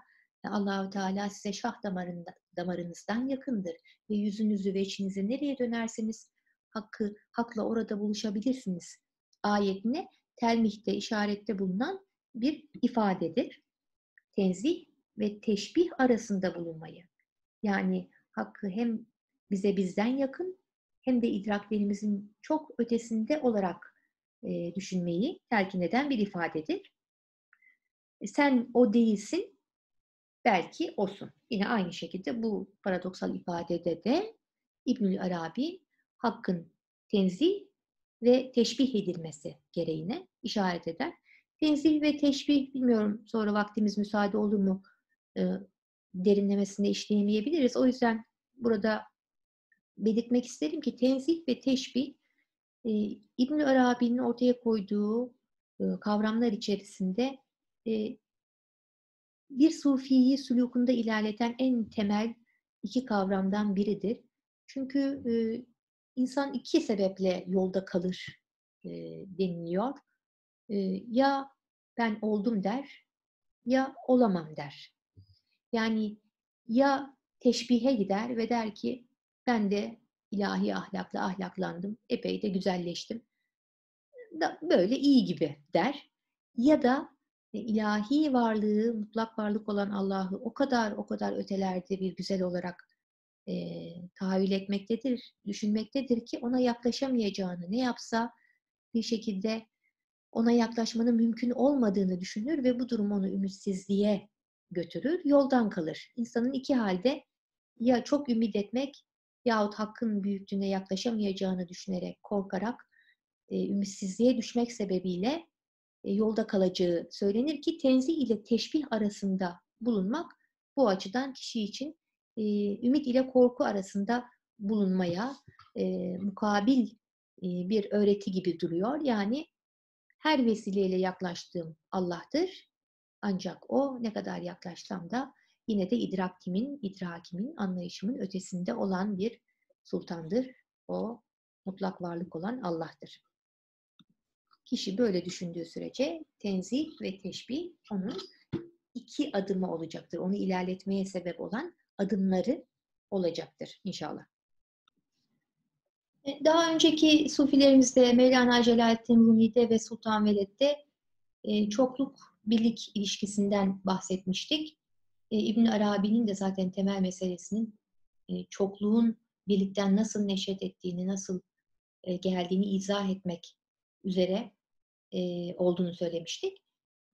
Allahu Teala size şah damarında, damarınızdan yakındır ve yüzünüzü ve içinizi nereye dönerseniz hakkı hakla orada buluşabilirsiniz. Ayetine telmihte işarette bulunan bir ifadedir. Tenzih ve teşbih arasında bulunmayı. Yani hakkı hem bize bizden yakın hem de idraklerimizin çok ötesinde olarak e, düşünmeyi telkin eden bir ifadedir. E, sen o değilsin, belki olsun. Yine aynı şekilde bu paradoksal ifadede de İbnül Arabi hakkın tenzih ve teşbih edilmesi gereğine işaret eder. Tenzih ve teşbih bilmiyorum sonra vaktimiz müsaade olur mu e, derinlemesine işleyemeyebiliriz. O yüzden burada belirtmek isterim ki tenzih ve teşbih e, İbn Arabi'nin ortaya koyduğu e, kavramlar içerisinde e, bir sufiyi sülukunda ilerleten en temel iki kavramdan biridir. Çünkü insan iki sebeple yolda kalır e, deniliyor. E, ya ben oldum der, ya olamam der. Yani ya teşbihe gider ve der ki ben de ilahi ahlakla ahlaklandım, epey de güzelleştim. Da böyle iyi gibi der. Ya da e, ilahi varlığı, mutlak varlık olan Allah'ı o kadar o kadar ötelerde bir güzel olarak e, tahayyül etmektedir, düşünmektedir ki ona yaklaşamayacağını, ne yapsa bir şekilde ona yaklaşmanın mümkün olmadığını düşünür ve bu durum onu ümitsizliğe götürür, yoldan kalır. İnsanın iki halde ya çok ümit etmek yahut hakkın büyüklüğüne yaklaşamayacağını düşünerek, korkarak e, ümitsizliğe düşmek sebebiyle e, yolda kalacağı söylenir ki tenzih ile teşbih arasında bulunmak bu açıdan kişi için e, ümit ile korku arasında bulunmaya e, mukabil e, bir öğreti gibi duruyor. Yani her vesileyle yaklaştığım Allah'tır. Ancak o ne kadar yaklaşsam da yine de idrakimin, idrakimin, anlayışımın ötesinde olan bir sultandır. O mutlak varlık olan Allah'tır. Kişi böyle düşündüğü sürece tenzih ve teşbih onun iki adımı olacaktır. Onu ilerletmeye sebep olan adımları olacaktır inşallah. E, daha önceki sufilerimizde Mevlana Celaleddin Rumi'de ve Sultan Veled'de e, çokluk birlik ilişkisinden bahsetmiştik. E, İbn Arabi'nin de zaten temel meselesinin çokluğun birlikten nasıl neşet ettiğini, nasıl geldiğini izah etmek üzere olduğunu söylemiştik.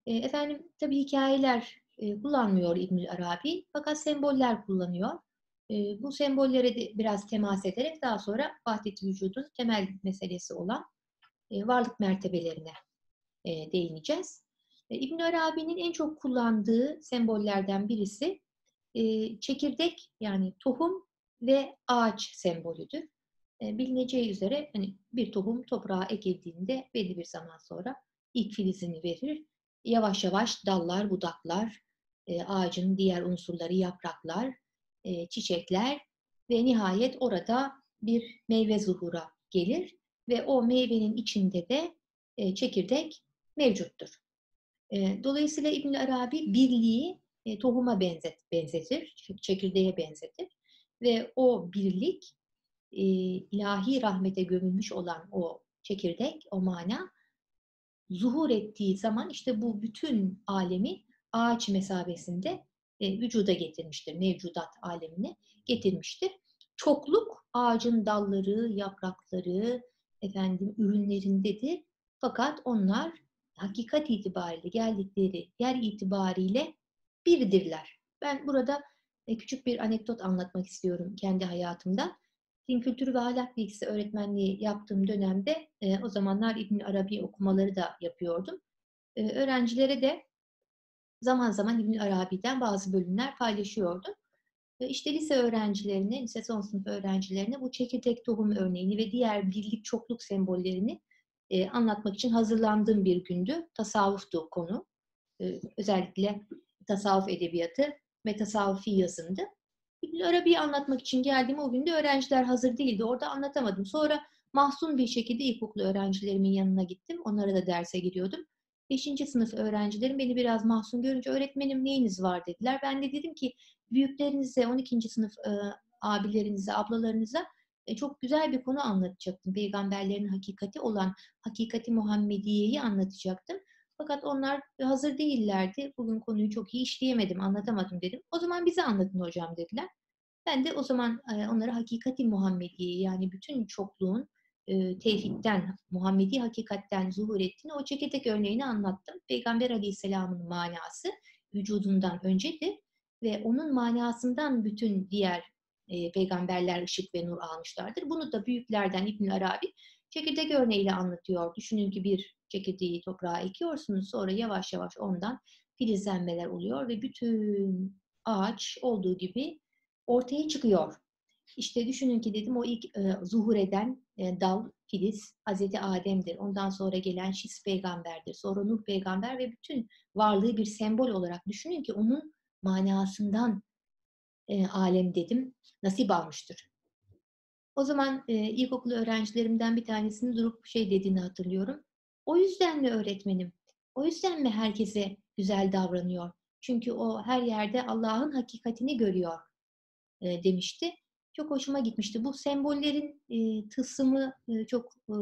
Efendim tabii hikayeler kullanmıyor İbn Arabi fakat semboller kullanıyor. Bu sembollere de biraz temas ederek daha sonra vahdet vücudun temel meselesi olan varlık mertebelerine değineceğiz. İbn Arabi'nin en çok kullandığı sembollerden birisi çekirdek yani tohum ve ağaç sembolüdür. Bilineceği üzere hani bir tohum toprağa ekildiğinde belli bir zaman sonra ilk filizini verir. Yavaş yavaş dallar, budaklar, ağacın diğer unsurları, yapraklar, çiçekler ve nihayet orada bir meyve zuhura gelir ve o meyvenin içinde de çekirdek mevcuttur. Dolayısıyla İbn Arabi birliği tohuma benzet, benzetir, çekirdeğe benzetir ve o birlik ilahi rahmete gömülmüş olan o çekirdek, o mana zuhur ettiği zaman işte bu bütün alemi ağaç mesabesinde e, vücuda getirmiştir, mevcudat alemine getirmiştir. Çokluk ağacın dalları, yaprakları, efendim ürünlerindedir. Fakat onlar hakikat itibariyle geldikleri yer itibariyle birdirler. Ben burada e, küçük bir anekdot anlatmak istiyorum kendi hayatımda. Din kültürü ve ahlak bilgisi öğretmenliği yaptığım dönemde e, o zamanlar İbn Arabi okumaları da yapıyordum. E, öğrencilere de zaman zaman İbn Arabi'den bazı bölümler paylaşıyordum. İşte lise öğrencilerine, lise son sınıf öğrencilerine bu çekirdek tohum örneğini ve diğer birlik çokluk sembollerini e, anlatmak için hazırlandığım bir gündü. Tasavvuftu konu. E, özellikle tasavvuf edebiyatı ve tasavvufi yazındı. İbn Arabi'yi anlatmak için geldiğim o günde öğrenciler hazır değildi. Orada anlatamadım. Sonra mahzun bir şekilde ilkokul öğrencilerimin yanına gittim. Onlara da derse giriyordum. Beşinci sınıf öğrencilerim beni biraz mahzun görünce öğretmenim neyiniz var dediler. Ben de dedim ki büyüklerinize, 12. sınıf e, abilerinize, ablalarınıza e, çok güzel bir konu anlatacaktım. Peygamberlerin hakikati olan hakikati Muhammediye'yi anlatacaktım. Fakat onlar hazır değillerdi. Bugün konuyu çok iyi işleyemedim, anlatamadım dedim. O zaman bize anlatın hocam dediler. Ben de o zaman e, onlara hakikati Muhammediye yani bütün çokluğun e, tevhidden, Muhammedi hakikatten zuhur ettiğini o çekirdek örneğini anlattım. Peygamber Aleyhisselam'ın manası vücudundan öncedir ve onun manasından bütün diğer e, peygamberler ışık ve nur almışlardır. Bunu da büyüklerden İbn Arabi çekirdek örneğiyle anlatıyor. Düşünün ki bir çekirdeği toprağa ekiyorsunuz. Sonra yavaş yavaş ondan filizlenmeler oluyor ve bütün ağaç olduğu gibi ortaya çıkıyor. İşte düşünün ki dedim o ilk e, zuhur eden e, dal, filiz Hazreti Adem'dir. Ondan sonra gelen Şis peygamberdir. Sonra Nuh peygamber ve bütün varlığı bir sembol olarak düşünün ki onun manasından e, alem dedim nasip almıştır. O zaman e, ilkokul öğrencilerimden bir tanesinin durup şey dediğini hatırlıyorum. O yüzden mi öğretmenim? O yüzden mi herkese güzel davranıyor? Çünkü o her yerde Allah'ın hakikatini görüyor e, demişti. Çok hoşuma gitmişti. Bu sembollerin e, tılsımı e, çok e,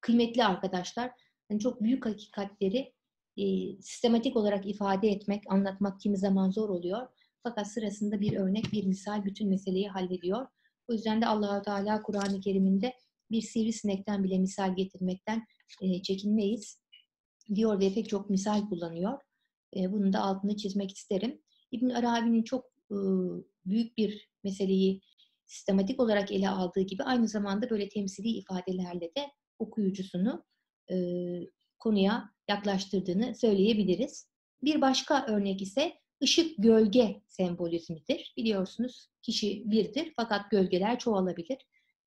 kıymetli arkadaşlar. Yani çok büyük hakikatleri e, sistematik olarak ifade etmek, anlatmak kimi zaman zor oluyor. Fakat sırasında bir örnek, bir misal bütün meseleyi hallediyor. O yüzden de Allahu Teala Kur'an-ı Kerim'inde bir sivrisinekten bile misal getirmekten e, çekinmeyiz diyor ve pek çok misal kullanıyor. E, bunun da altını çizmek isterim. İbn Arabi'nin çok e, büyük bir meseleyi sistematik olarak ele aldığı gibi aynı zamanda böyle temsili ifadelerle de okuyucusunu e, konuya yaklaştırdığını söyleyebiliriz. Bir başka örnek ise ışık gölge sembolizmidir. Biliyorsunuz kişi birdir fakat gölgeler çoğalabilir.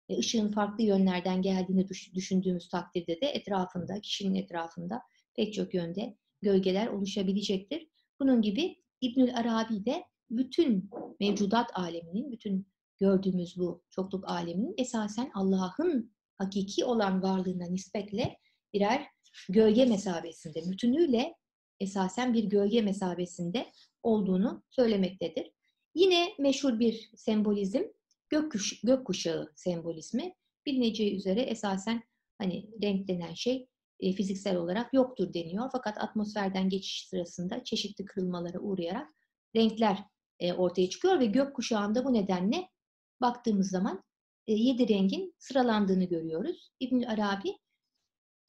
E, ışığın farklı yönlerden geldiğini düşündüğümüz takdirde de etrafında, kişinin etrafında pek çok yönde gölgeler oluşabilecektir. Bunun gibi İbnül Arabi de bütün mevcudat aleminin, bütün gördüğümüz bu çokluk aleminin esasen Allah'ın hakiki olan varlığına nispetle birer gölge mesabesinde, bütünüyle esasen bir gölge mesabesinde olduğunu söylemektedir. Yine meşhur bir sembolizm gökkuş, gökkuşağı sembolizmi. Bilineceği üzere esasen hani renk denen şey e, fiziksel olarak yoktur deniyor. Fakat atmosferden geçiş sırasında çeşitli kırılmalara uğrayarak renkler e, ortaya çıkıyor ve gökkuşağında bu nedenle baktığımız zaman e, yedi rengin sıralandığını görüyoruz. İbn Arabi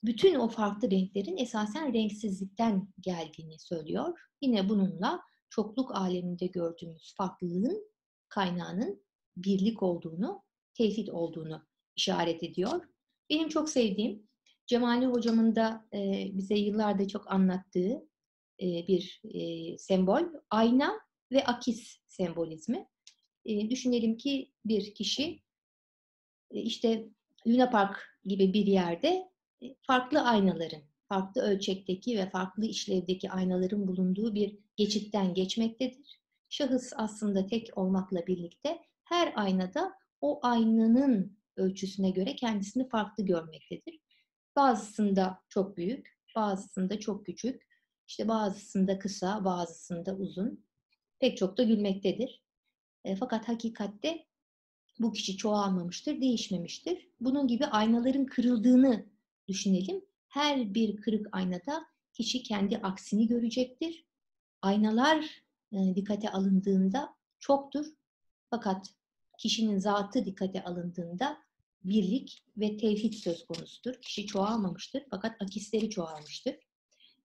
bütün o farklı renklerin esasen renksizlikten geldiğini söylüyor. Yine bununla çokluk aleminde gördüğümüz farklılığın kaynağının birlik olduğunu, tevhid olduğunu işaret ediyor. Benim çok sevdiğim, Cemali hocamın da e, bize yıllarda çok anlattığı e, bir e, sembol, ayna ve akis sembolizmi. E, düşünelim ki bir kişi e, işte Luna Park gibi bir yerde e, farklı aynaların, farklı ölçekteki ve farklı işlevdeki aynaların bulunduğu bir geçitten geçmektedir. Şahıs aslında tek olmakla birlikte her aynada o aynanın ölçüsüne göre kendisini farklı görmektedir. Bazısında çok büyük, bazısında çok küçük, işte bazısında kısa, bazısında uzun. Pek çok da gülmektedir. E, fakat hakikatte bu kişi çoğalmamıştır, değişmemiştir. Bunun gibi aynaların kırıldığını düşünelim. Her bir kırık aynada kişi kendi aksini görecektir. Aynalar e, dikkate alındığında çoktur. Fakat kişinin zatı dikkate alındığında birlik ve tevhid söz konusudur. Kişi çoğalmamıştır fakat akisleri çoğalmıştır.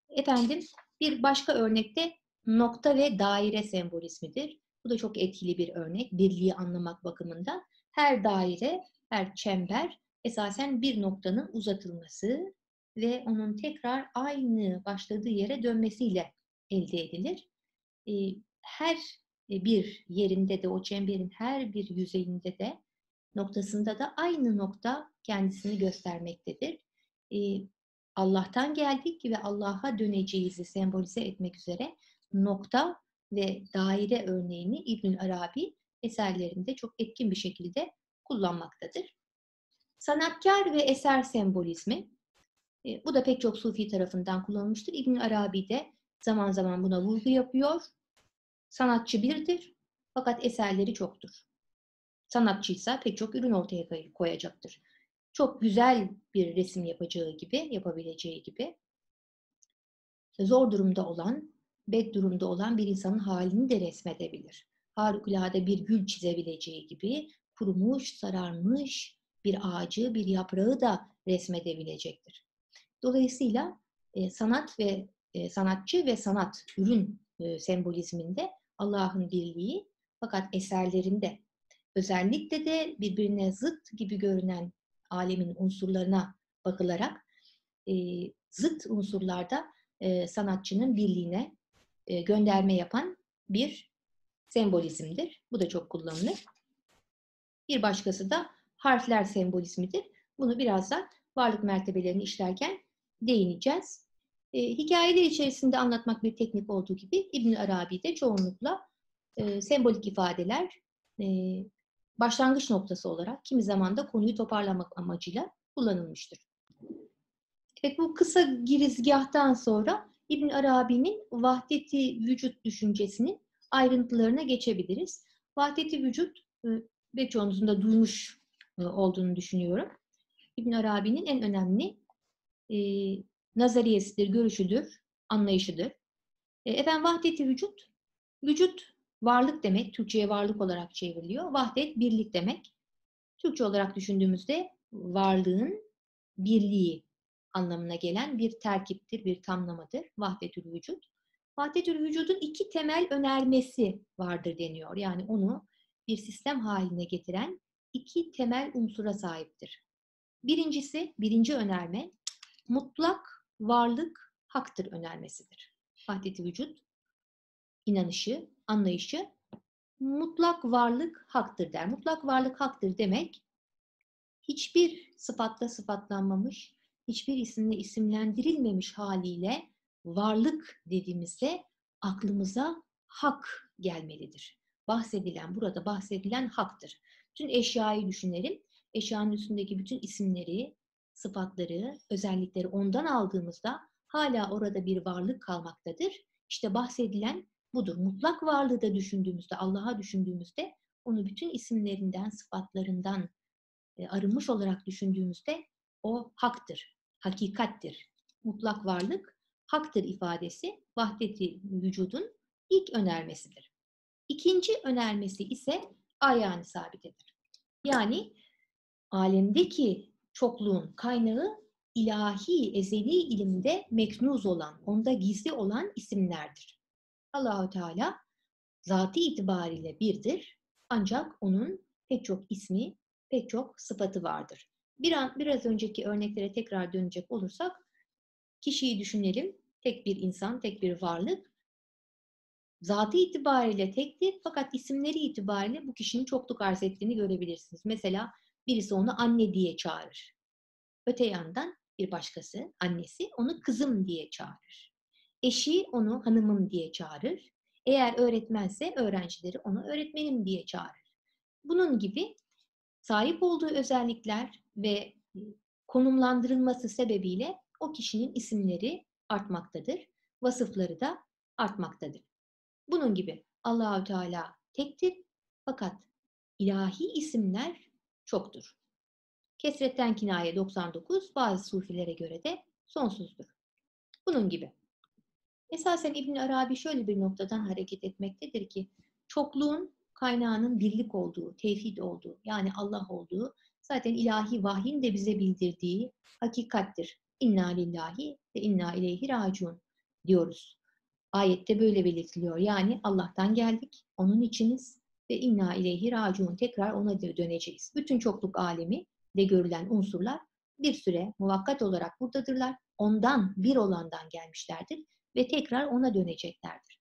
Efendim bir başka örnekte nokta ve daire sembolizmidir. Da çok etkili bir örnek birliği anlamak bakımından. Her daire, her çember esasen bir noktanın uzatılması ve onun tekrar aynı başladığı yere dönmesiyle elde edilir. Her bir yerinde de o çemberin her bir yüzeyinde de noktasında da aynı nokta kendisini göstermektedir. Allah'tan geldik ve Allah'a döneceğizi sembolize etmek üzere nokta ve daire örneğini İbn Arabi eserlerinde çok etkin bir şekilde kullanmaktadır. Sanatkar ve eser sembolizmi, e, bu da pek çok sufi tarafından kullanılmıştır. İbn Arabi de zaman zaman buna vurgu yapıyor. Sanatçı birdir fakat eserleri çoktur. Sanatçıysa pek çok ürün ortaya koyacaktır. Çok güzel bir resim yapacağı gibi, yapabileceği gibi zor durumda olan, bed durumda olan bir insanın halini de resmedebilir. Harikulade bir gül çizebileceği gibi kurumuş, sararmış bir ağacı, bir yaprağı da resmedebilecektir. Dolayısıyla e, sanat ve e, sanatçı ve sanat, ürün e, sembolizminde Allah'ın birliği fakat eserlerinde özellikle de birbirine zıt gibi görünen alemin unsurlarına bakılarak e, zıt unsurlarda e, sanatçının birliğine e, gönderme yapan bir sembolizmdir. Bu da çok kullanılır. Bir başkası da harfler sembolizmidir. Bunu birazdan varlık mertebelerini işlerken değineceğiz. E, hikayeler içerisinde anlatmak bir teknik olduğu gibi İbn Arabi'de çoğunlukla e, sembolik ifadeler e, başlangıç noktası olarak kimi zaman da konuyu toparlamak amacıyla kullanılmıştır. Evet bu kısa girizgahtan sonra İbn Arabi'nin vahdeti vücut düşüncesinin ayrıntılarına geçebiliriz. Vahdeti vücut ve çoğunuzun da duymuş olduğunu düşünüyorum. İbn Arabi'nin en önemli e, nazariyesidir, görüşüdür, anlayışıdır. E, efendim vahdeti vücut, vücut varlık demek, Türkçe'ye varlık olarak çevriliyor. Vahdet birlik demek. Türkçe olarak düşündüğümüzde varlığın birliği anlamına gelen bir terkiptir, bir tamlamadır. Vahdetül vücut. Vahdetül vücudun iki temel önermesi vardır deniyor. Yani onu bir sistem haline getiren iki temel unsura sahiptir. Birincisi, birinci önerme, mutlak varlık haktır önermesidir. Vahdeti vücut, inanışı, anlayışı, mutlak varlık haktır der. Mutlak varlık haktır demek, hiçbir sıfatla sıfatlanmamış, hiçbir isimle isimlendirilmemiş haliyle varlık dediğimizde aklımıza hak gelmelidir. Bahsedilen, burada bahsedilen haktır. Bütün eşyayı düşünelim. Eşyanın üstündeki bütün isimleri, sıfatları, özellikleri ondan aldığımızda hala orada bir varlık kalmaktadır. İşte bahsedilen budur. Mutlak varlığı da düşündüğümüzde, Allah'a düşündüğümüzde onu bütün isimlerinden, sıfatlarından e, arınmış olarak düşündüğümüzde o haktır, hakikattir. Mutlak varlık haktır ifadesi vahdeti vücudun ilk önermesidir. İkinci önermesi ise ayağını sabitedir. Yani alemdeki çokluğun kaynağı ilahi, ezeli ilimde meknuz olan, onda gizli olan isimlerdir. Allahu Teala zatı itibariyle birdir ancak onun pek çok ismi, pek çok sıfatı vardır. Bir an, biraz önceki örneklere tekrar dönecek olursak, kişiyi düşünelim, tek bir insan, tek bir varlık. Zatı itibariyle tektir fakat isimleri itibariyle bu kişinin çokluk arz ettiğini görebilirsiniz. Mesela birisi onu anne diye çağırır. Öte yandan bir başkası, annesi onu kızım diye çağırır. Eşi onu hanımım diye çağırır. Eğer öğretmense öğrencileri onu öğretmenim diye çağırır. Bunun gibi sahip olduğu özellikler ve konumlandırılması sebebiyle o kişinin isimleri artmaktadır. Vasıfları da artmaktadır. Bunun gibi Allahü Teala tektir fakat ilahi isimler çoktur. Kesretten kinaye 99, bazı sufilere göre de sonsuzdur. Bunun gibi. Esasen İbn Arabi şöyle bir noktadan hareket etmektedir ki çokluğun kaynağının birlik olduğu, tevhid olduğu, yani Allah olduğu zaten ilahi vahyin de bize bildirdiği hakikattir. İnna lillahi ve inna ileyhi raciun diyoruz. Ayette böyle belirtiliyor. Yani Allah'tan geldik, onun içiniz ve inna ileyhi raciun. Tekrar ona döneceğiz. Bütün çokluk alemi de görülen unsurlar bir süre muvakkat olarak buradadırlar. Ondan, bir olandan gelmişlerdir ve tekrar ona döneceklerdir.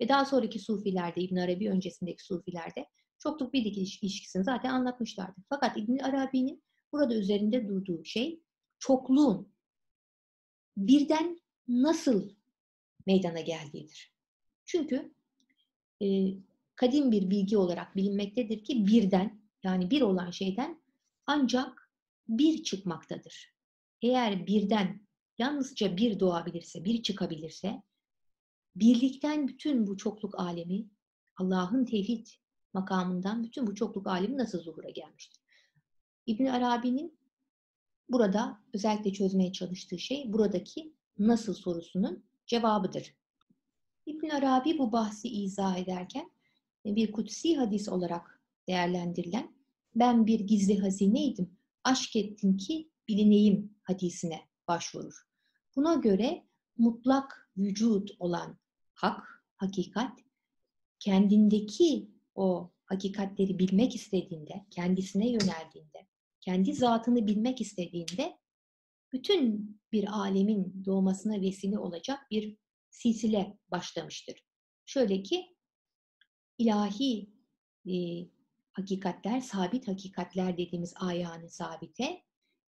Ve daha sonraki sufilerde, İbn Arabi öncesindeki sufilerde çokluk birlik ilişkisini zaten anlatmışlardı. Fakat İbn Arabi'nin burada üzerinde durduğu şey çokluğun birden nasıl meydana geldiğidir. Çünkü e, kadim bir bilgi olarak bilinmektedir ki birden yani bir olan şeyden ancak bir çıkmaktadır. Eğer birden yalnızca bir doğabilirse, bir çıkabilirse birlikten bütün bu çokluk alemi Allah'ın tevhid makamından bütün bu çokluk alemi nasıl zuhura gelmiştir? İbn Arabi'nin burada özellikle çözmeye çalıştığı şey buradaki nasıl sorusunun cevabıdır. İbn Arabi bu bahsi izah ederken bir kutsi hadis olarak değerlendirilen ben bir gizli hazineydim, aşk ettin ki bilineyim hadisine başvurur. Buna göre mutlak vücut olan hak, hakikat, kendindeki o hakikatleri bilmek istediğinde, kendisine yöneldiğinde, kendi zatını bilmek istediğinde bütün bir alemin doğmasına vesile olacak bir silsile başlamıştır. Şöyle ki ilahi e, hakikatler, sabit hakikatler dediğimiz ayağını sabite,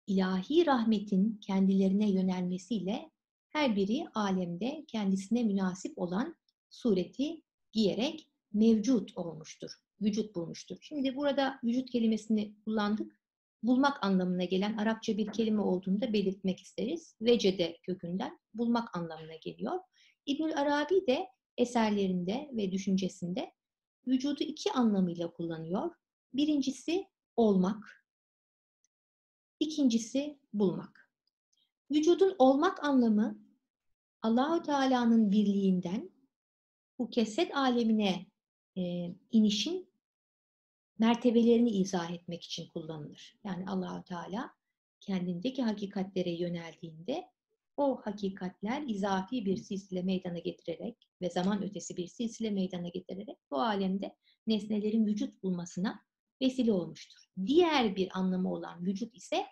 ilahi rahmetin kendilerine yönelmesiyle her biri alemde kendisine münasip olan sureti giyerek mevcut olmuştur, vücut bulmuştur. Şimdi burada vücut kelimesini kullandık. Bulmak anlamına gelen Arapça bir kelime olduğunu da belirtmek isteriz. Vecede kökünden bulmak anlamına geliyor. İbnül Arabi de eserlerinde ve düşüncesinde vücudu iki anlamıyla kullanıyor. Birincisi olmak, ikincisi bulmak. Vücudun olmak anlamı Allahü Teala'nın birliğinden bu keset alemine e, inişin mertebelerini izah etmek için kullanılır. Yani Allahü Teala kendindeki hakikatlere yöneldiğinde o hakikatler izafi bir silsile meydana getirerek ve zaman ötesi bir silsile meydana getirerek bu alemde nesnelerin vücut bulmasına vesile olmuştur. Diğer bir anlamı olan vücut ise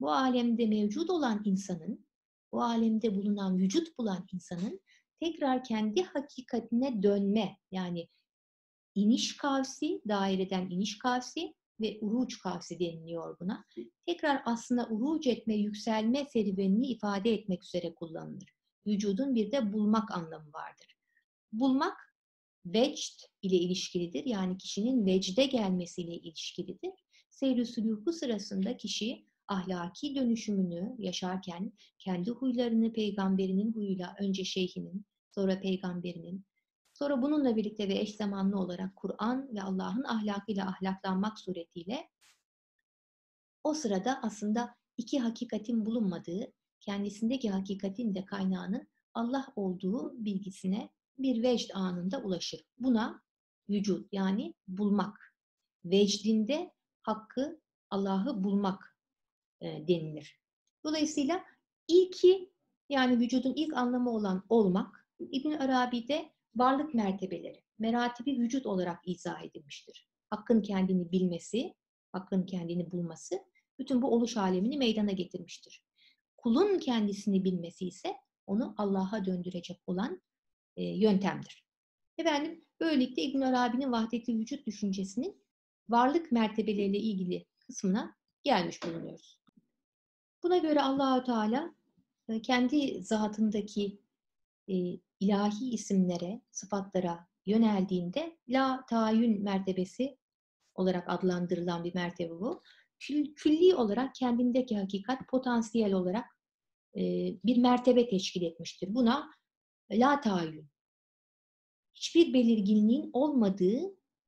bu alemde mevcut olan insanın, bu alemde bulunan vücut bulan insanın tekrar kendi hakikatine dönme yani iniş kavsi, daireden iniş kavsi ve uruç kavsi deniliyor buna. Tekrar aslında uruç etme, yükselme serüvenini ifade etmek üzere kullanılır. Vücudun bir de bulmak anlamı vardır. Bulmak vecd ile ilişkilidir. Yani kişinin vecde gelmesiyle ilişkilidir. Seyr-i sülûku sırasında kişi ahlaki dönüşümünü yaşarken kendi huylarını peygamberinin huyuyla önce şeyhinin, sonra peygamberinin, sonra bununla birlikte ve eş zamanlı olarak Kur'an ve Allah'ın ahlakıyla ahlaklanmak suretiyle o sırada aslında iki hakikatin bulunmadığı, kendisindeki hakikatin de kaynağının Allah olduğu bilgisine bir vecd anında ulaşır. Buna vücut yani bulmak. Vecdinde hakkı, Allah'ı bulmak e, denilir. Dolayısıyla ilki yani vücudun ilk anlamı olan olmak İbn Arabi'de varlık mertebeleri, meratibi vücut olarak izah edilmiştir. Hakkın kendini bilmesi, hakkın kendini bulması bütün bu oluş alemini meydana getirmiştir. Kulun kendisini bilmesi ise onu Allah'a döndürecek olan e, yöntemdir. Efendim böylelikle İbn Arabi'nin vahdeti vücut düşüncesinin varlık mertebeleriyle ilgili kısmına gelmiş bulunuyoruz. Buna göre Allahü Teala e, kendi zatındaki e, ilahi isimlere, sıfatlara yöneldiğinde la tayin mertebesi olarak adlandırılan bir mertebe bu. Kül, külli olarak kendindeki hakikat potansiyel olarak e, bir mertebe teşkil etmiştir. Buna la tayin, hiçbir belirginliğin olmadığı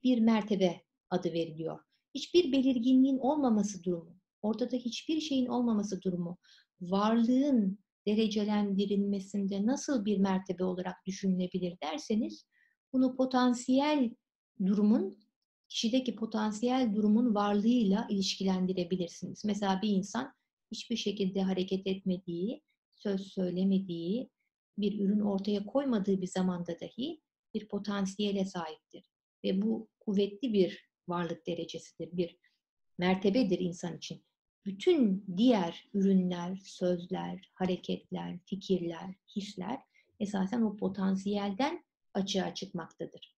bir mertebe adı veriliyor. Hiçbir belirginliğin olmaması durumu, ortada hiçbir şeyin olmaması durumu, varlığın derecelendirilmesinde nasıl bir mertebe olarak düşünülebilir derseniz, bunu potansiyel durumun, kişideki potansiyel durumun varlığıyla ilişkilendirebilirsiniz. Mesela bir insan hiçbir şekilde hareket etmediği, söz söylemediği, bir ürün ortaya koymadığı bir zamanda dahi bir potansiyele sahiptir. Ve bu kuvvetli bir varlık derecesidir, bir mertebedir insan için. Bütün diğer ürünler, sözler, hareketler, fikirler, hisler esasen o potansiyelden açığa çıkmaktadır.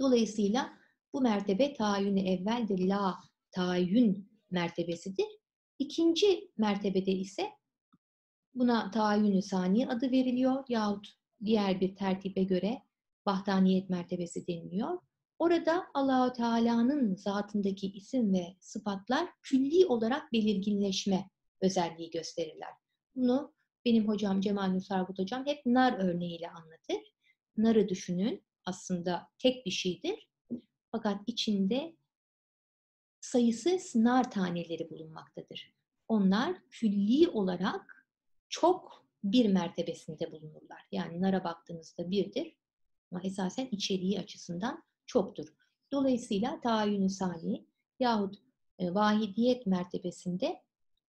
Dolayısıyla bu mertebe tayin evveldir, la tayin mertebesidir. İkinci mertebede ise buna tayin sani adı veriliyor yahut diğer bir tertibe göre vahdaniyet mertebesi deniliyor. Orada Allahu Teala'nın zatındaki isim ve sıfatlar külli olarak belirginleşme özelliği gösterirler. Bunu benim hocam Cemal Nusarbut hocam hep nar örneğiyle anlatır. Narı düşünün aslında tek bir şeydir. Fakat içinde sayısız nar taneleri bulunmaktadır. Onlar külli olarak çok bir mertebesinde bulunurlar. Yani nara baktığınızda birdir ama esasen içeriği açısından çoktur. Dolayısıyla tayin sani yahut e, vahidiyet mertebesinde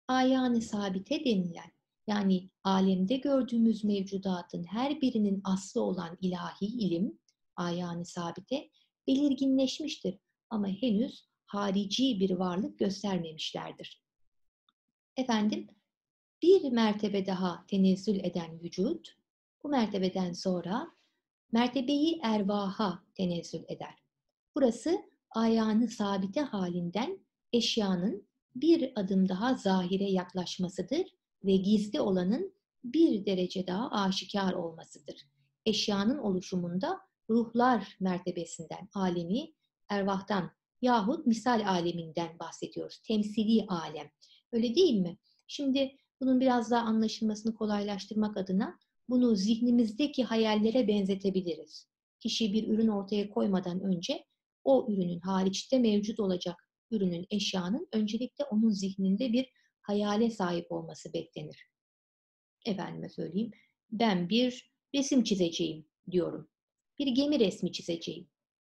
ayanı sabite denilen yani alemde gördüğümüz mevcudatın her birinin aslı olan ilahi ilim, ayanı sabite belirginleşmiştir ama henüz harici bir varlık göstermemişlerdir. Efendim, bir mertebe daha tenezzül eden vücut, bu mertebeden sonra mertebeyi ervaha tenezzül eder. Burası ayağını sabite halinden eşyanın bir adım daha zahire yaklaşmasıdır ve gizli olanın bir derece daha aşikar olmasıdır. Eşyanın oluşumunda ruhlar mertebesinden, alemi, ervahtan yahut misal aleminden bahsediyoruz. Temsili alem. Öyle değil mi? Şimdi bunun biraz daha anlaşılmasını kolaylaştırmak adına bunu zihnimizdeki hayallere benzetebiliriz. Kişi bir ürün ortaya koymadan önce o ürünün hariçte mevcut olacak ürünün, eşyanın öncelikle onun zihninde bir hayale sahip olması beklenir. Efendime söyleyeyim, ben bir resim çizeceğim diyorum. Bir gemi resmi çizeceğim.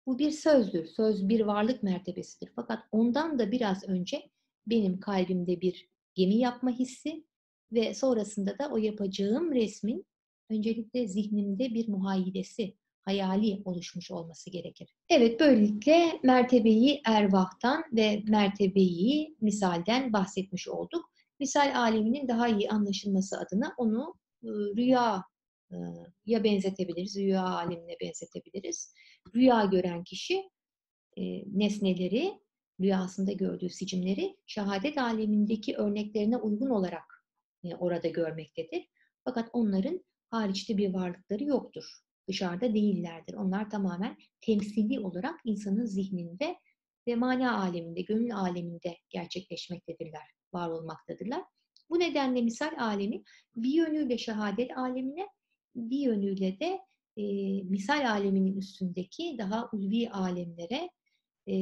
Bu bir sözdür. Söz bir varlık mertebesidir. Fakat ondan da biraz önce benim kalbimde bir gemi yapma hissi ve sonrasında da o yapacağım resmin öncelikle zihnimde bir muhayyidesi, hayali oluşmuş olması gerekir. Evet, böylelikle mertebeyi ervahtan ve mertebeyi misalden bahsetmiş olduk. Misal aleminin daha iyi anlaşılması adına onu rüya ya benzetebiliriz, rüya alemine benzetebiliriz. Rüya gören kişi nesneleri, rüyasında gördüğü sicimleri şehadet alemindeki örneklerine uygun olarak orada görmektedir. Fakat onların hariçte bir varlıkları yoktur. Dışarıda değillerdir. Onlar tamamen temsili olarak insanın zihninde ve mana aleminde, gönül aleminde gerçekleşmektedirler, var olmaktadırlar. Bu nedenle misal alemi bir yönüyle şehadet alemine, bir yönüyle de e, misal aleminin üstündeki daha ulvi alemlere e,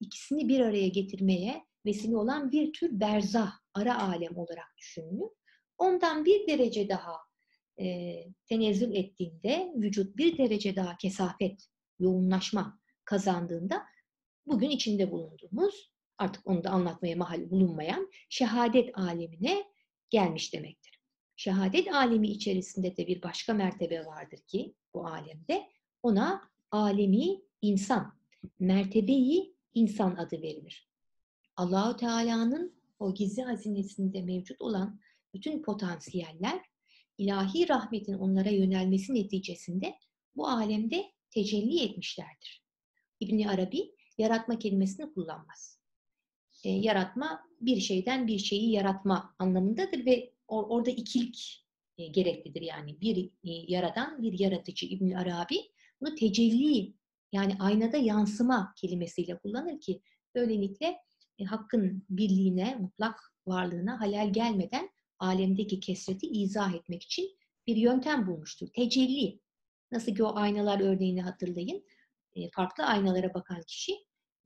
ikisini bir araya getirmeye vesile olan bir tür berzah, ara alem olarak düşünülür. Ondan bir derece daha e, tenezzül ettiğinde, vücut bir derece daha kesafet, yoğunlaşma kazandığında bugün içinde bulunduğumuz, artık onu da anlatmaya mahal bulunmayan şehadet alemine gelmiş demektir. Şehadet alemi içerisinde de bir başka mertebe vardır ki bu alemde ona alemi insan, mertebeyi insan adı verilir. Allahu Teala'nın o gizli hazinesinde mevcut olan bütün potansiyeller ilahi rahmetin onlara yönelmesi neticesinde bu alemde tecelli etmişlerdir. İbni Arabi yaratma kelimesini kullanmaz. E, yaratma bir şeyden bir şeyi yaratma anlamındadır ve or- orada ikilik e, gereklidir. Yani bir e, yaradan bir yaratıcı İbni Arabi bunu tecelli yani aynada yansıma kelimesiyle kullanır ki böylelikle e, hakkın birliğine, mutlak varlığına halel gelmeden alemdeki kesreti izah etmek için bir yöntem bulmuştur. Tecelli. Nasıl ki o aynalar örneğini hatırlayın. E, farklı aynalara bakan kişi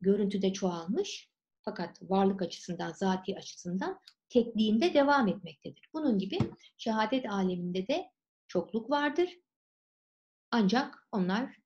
görüntüde çoğalmış fakat varlık açısından, zati açısından tekliğinde devam etmektedir. Bunun gibi şehadet aleminde de çokluk vardır. Ancak onlar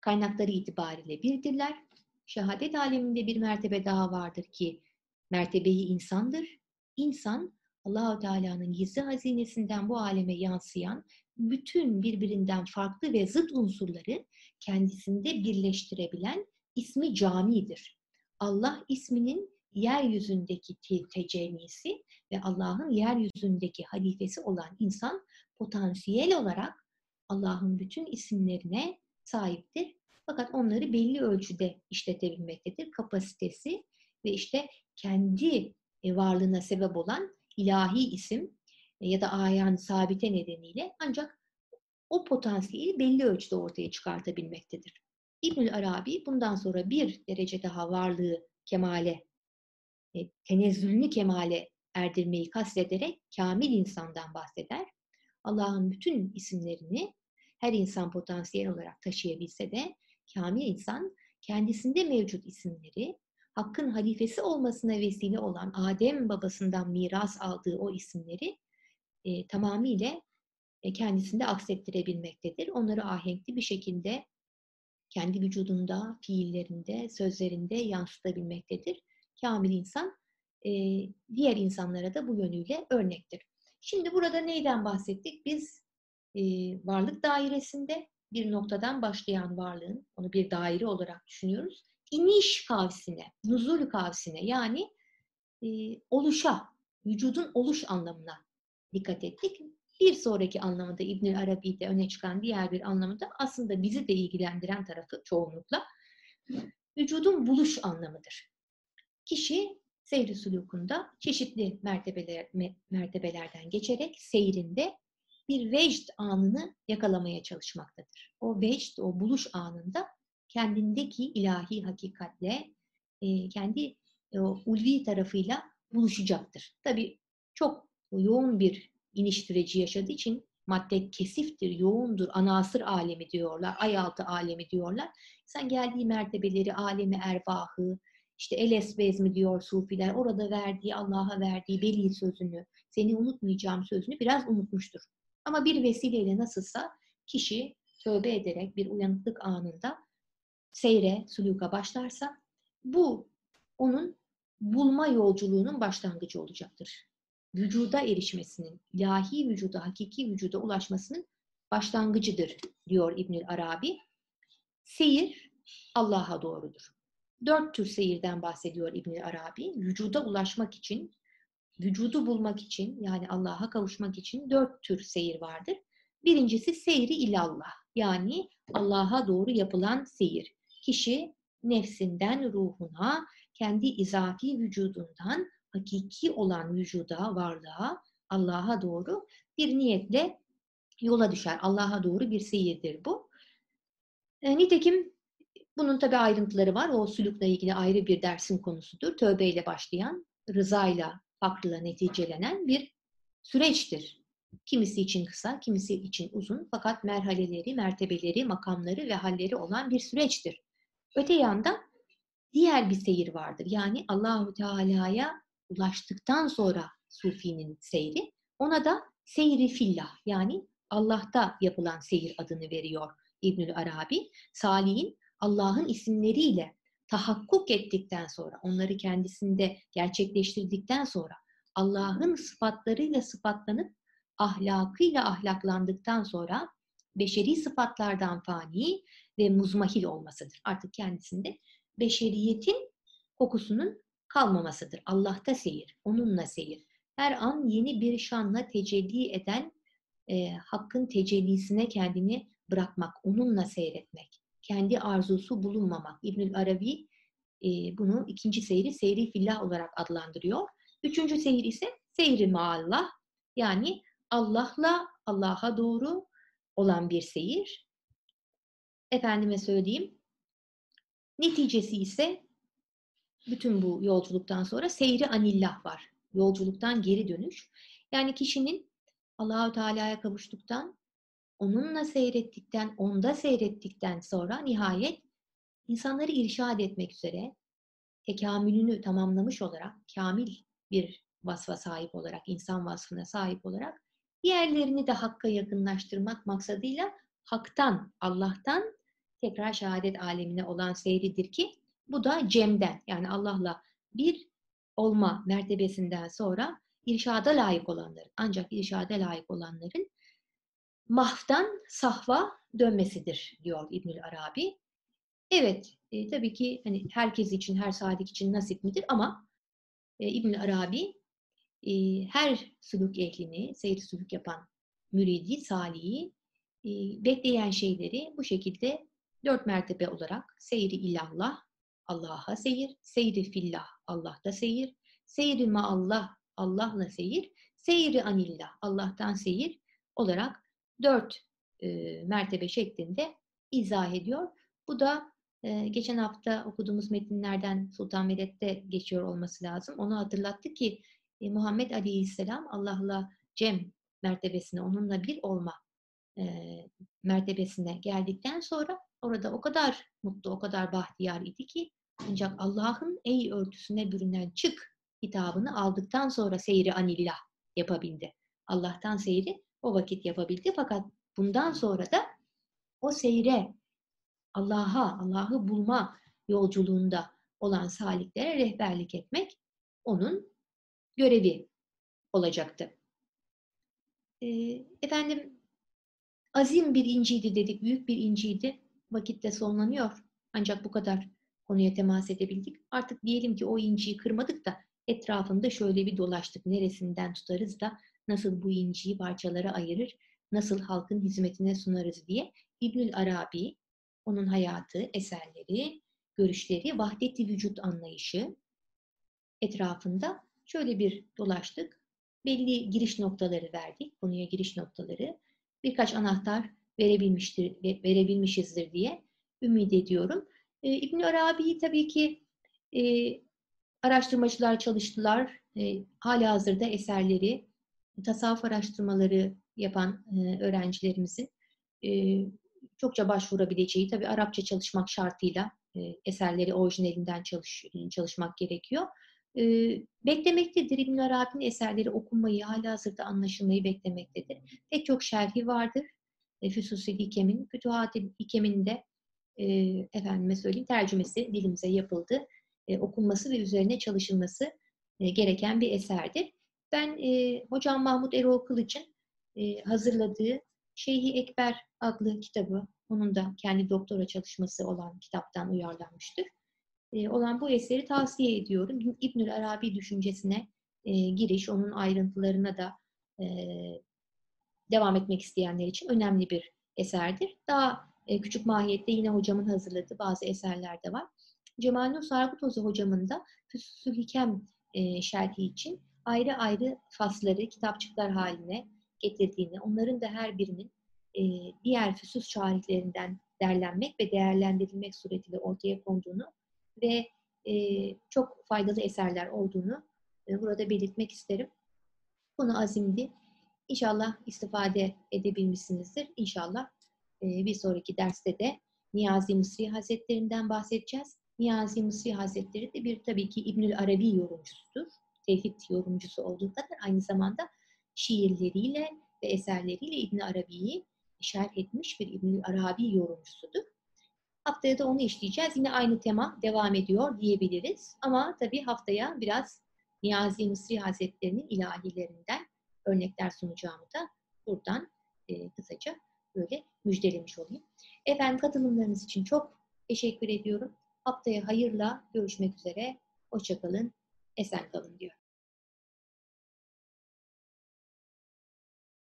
kaynakları itibariyle birdirler. Şehadet aleminde bir mertebe daha vardır ki mertebeyi insandır. İnsan Allahu Teala'nın gizli hazinesinden bu aleme yansıyan bütün birbirinden farklı ve zıt unsurları kendisinde birleştirebilen ismi camidir. Allah isminin yeryüzündeki te tecellisi ve Allah'ın yeryüzündeki halifesi olan insan potansiyel olarak Allah'ın bütün isimlerine sahiptir. Fakat onları belli ölçüde işletebilmektedir. Kapasitesi ve işte kendi e, varlığına sebep olan ilahi isim e, ya da ayan sabite nedeniyle ancak o potansiyeli belli ölçüde ortaya çıkartabilmektedir. İbnül Arabi bundan sonra bir derece daha varlığı kemale, e, tenezzülünü kemale erdirmeyi kastederek kamil insandan bahseder. Allah'ın bütün isimlerini her insan potansiyel olarak taşıyabilse de kamil insan kendisinde mevcut isimleri Hakk'ın halifesi olmasına vesile olan Adem babasından miras aldığı o isimleri e, tamamıyla e, kendisinde aksettirebilmektedir. Onları ahenkli bir şekilde kendi vücudunda, fiillerinde, sözlerinde yansıtabilmektedir. Kamil insan e, diğer insanlara da bu yönüyle örnektir. Şimdi burada neyden bahsettik? Biz e, varlık dairesinde bir noktadan başlayan varlığın, onu bir daire olarak düşünüyoruz iniş kavsine, nuzul kavsine yani e, oluşa, vücudun oluş anlamına dikkat ettik. Bir sonraki anlamında İbn Arabi'de öne çıkan diğer bir anlamında aslında bizi de ilgilendiren tarafı çoğunlukla vücudun buluş anlamıdır. Kişi seyri sulukunda çeşitli mertebeler, mertebelerden geçerek seyrinde bir vecd anını yakalamaya çalışmaktadır. O vecd, o buluş anında kendindeki ilahi hakikatle e, kendi e, ulvi tarafıyla buluşacaktır. Tabi çok yoğun bir iniş süreci yaşadığı için madde kesiftir, yoğundur, anasır alemi diyorlar, ayaltı alemi diyorlar. Sen geldiği mertebeleri, alemi ervahı, işte el esbez diyor sufiler, orada verdiği, Allah'a verdiği veli sözünü, seni unutmayacağım sözünü biraz unutmuştur. Ama bir vesileyle nasılsa kişi tövbe ederek bir uyanıklık anında seyre, suluka başlarsa bu onun bulma yolculuğunun başlangıcı olacaktır. Vücuda erişmesinin, ilahi vücuda, hakiki vücuda ulaşmasının başlangıcıdır diyor İbnül Arabi. Seyir Allah'a doğrudur. Dört tür seyirden bahsediyor İbnül Arabi. Vücuda ulaşmak için, vücudu bulmak için yani Allah'a kavuşmak için dört tür seyir vardır. Birincisi seyri ilallah yani Allah'a doğru yapılan seyir. Kişi nefsinden ruhuna, kendi izafi vücudundan hakiki olan vücuda, varlığa, Allah'a doğru bir niyetle yola düşer. Allah'a doğru bir seyirdir bu. E, nitekim bunun tabi ayrıntıları var. O sülükle ilgili ayrı bir dersin konusudur. Tövbeyle başlayan, rızayla, fakrıyla neticelenen bir süreçtir. Kimisi için kısa, kimisi için uzun fakat merhaleleri, mertebeleri, makamları ve halleri olan bir süreçtir. Öte yandan diğer bir seyir vardır. Yani Allahu Teala'ya ulaştıktan sonra sufinin seyri. Ona da seyri fillah yani Allah'ta yapılan seyir adını veriyor İbnül Arabi. Salih'in Allah'ın isimleriyle tahakkuk ettikten sonra, onları kendisinde gerçekleştirdikten sonra Allah'ın sıfatlarıyla sıfatlanıp ahlakıyla ahlaklandıktan sonra beşeri sıfatlardan fani ve muzmahil olmasıdır. Artık kendisinde beşeriyetin kokusunun kalmamasıdır. Allah'ta seyir, onunla seyir. Her an yeni bir şanla tecelli eden e, Hakk'ın tecellisine kendini bırakmak, onunla seyretmek. Kendi arzusu bulunmamak. İbnül Arabi e, bunu ikinci seyri seyri fillah olarak adlandırıyor. Üçüncü seyir ise seyri maallah yani Allah'la Allah'a doğru olan bir seyir. Efendime söyleyeyim. Neticesi ise bütün bu yolculuktan sonra seyri anillah var. Yolculuktan geri dönüş. Yani kişinin Allahü Teala'ya kavuştuktan, onunla seyrettikten, onda seyrettikten sonra nihayet insanları irşad etmek üzere tekamülünü tamamlamış olarak kamil bir vasfa sahip olarak, insan vasfına sahip olarak diğerlerini de Hakk'a yakınlaştırmak maksadıyla Hak'tan, Allah'tan tekrar şehadet alemine olan seyridir ki bu da cemden yani Allah'la bir olma mertebesinden sonra irşada layık olanların ancak irşada layık olanların mahftan sahva dönmesidir diyor İbnül Arabi. Evet, e, tabii ki hani herkes için, her sadik için nasip midir ama e, İbnül Arabi e, her suluk ehlini, seyir suluk yapan müridi, salihi, e, bekleyen şeyleri bu şekilde dört mertebe olarak seyri ilallah, Allah'a seyir, seyri fillah, Allah'ta seyir, seyri maallah, Allah'la seyir, seyri anillah, Allah'tan seyir olarak dört e, mertebe şeklinde izah ediyor. Bu da e, geçen hafta okuduğumuz metinlerden Sultan Melet'te geçiyor olması lazım. Onu hatırlattı ki e, Muhammed Aleyhisselam Allah'la cem mertebesine, onunla bir olma e, mertebesine geldikten sonra orada o kadar mutlu, o kadar bahtiyar idi ki ancak Allah'ın ey örtüsüne bürünen çık hitabını aldıktan sonra seyri anillah yapabildi. Allah'tan seyri o vakit yapabildi fakat bundan sonra da o seyre Allah'a, Allah'ı bulma yolculuğunda olan saliklere rehberlik etmek onun görevi olacaktı. efendim azim bir inciydi dedik, büyük bir inciydi. Vakitte sonlanıyor. Ancak bu kadar konuya temas edebildik. Artık diyelim ki o inciyi kırmadık da etrafında şöyle bir dolaştık. Neresinden tutarız da nasıl bu inciyi parçalara ayırır, nasıl halkın hizmetine sunarız diye İbnül Arabi, onun hayatı, eserleri, görüşleri, vahdeti vücut anlayışı etrafında şöyle bir dolaştık. Belli giriş noktaları verdik, konuya giriş noktaları. Birkaç anahtar verebilmiştir, verebilmişizdir diye ümit ediyorum. E, İbn Arabi'yi tabii ki e, araştırmacılar çalıştılar. E, hala hazırda eserleri, tasavvuf araştırmaları yapan e, öğrencilerimizin e, çokça başvurabileceği, tabii Arapça çalışmak şartıyla e, eserleri orijinalinden çalış, çalışmak gerekiyor. Beklemektedir. İbn Arabi'nin eserleri okunmayı, hala hazırda anlaşılmayı beklemektedir. Pek çok şerhi vardır. E, Füsusil İkem'in, Fütuhat-ı İkem'in de e, efendime söyleyeyim tercümesi dilimize yapıldı. E, okunması ve üzerine çalışılması e, gereken bir eserdir. Ben e, Hocam Mahmut Erol Kılıç'ın e, hazırladığı Şeyhi Ekber adlı kitabı, onun da kendi doktora çalışması olan kitaptan uyarlanmıştır. E, olan bu eseri tavsiye ediyorum. İbnül Arabi düşüncesine e, giriş, onun ayrıntılarına da e, devam etmek isteyenler için önemli bir eserdir. Daha e, küçük mahiyette yine hocamın hazırladığı bazı eserler de var. Cemal Nur Sarkutozu hocamın da Füsusül Hikem şerhi için ayrı ayrı fasları kitapçıklar haline getirdiğini, onların da her birinin diğer füsus şarihlerinden derlenmek ve değerlendirilmek suretiyle ortaya konduğunu ve e, çok faydalı eserler olduğunu e, burada belirtmek isterim. Konu azimdi. İnşallah istifade edebilmişsinizdir. İnşallah e, bir sonraki derste de Niyazi Mısri Hazretlerinden bahsedeceğiz. Niyazi Mısri Hazretleri de bir tabii ki İbnül Arabi yorumcusudur. Tevhid yorumcusu olduğu kadar aynı zamanda şiirleriyle ve eserleriyle İbn Arabi'yi şerh etmiş bir İbn Arabi yorumcusudur. Haftaya da onu işleyeceğiz. Yine aynı tema devam ediyor diyebiliriz. Ama tabii haftaya biraz Niyazi Mısri Hazretleri'nin ilahilerinden örnekler sunacağımı da buradan e, kısaca böyle müjdelemiş olayım. Efendim katılımlarınız için çok teşekkür ediyorum. Haftaya hayırla görüşmek üzere. Hoşçakalın, esen kalın diyor.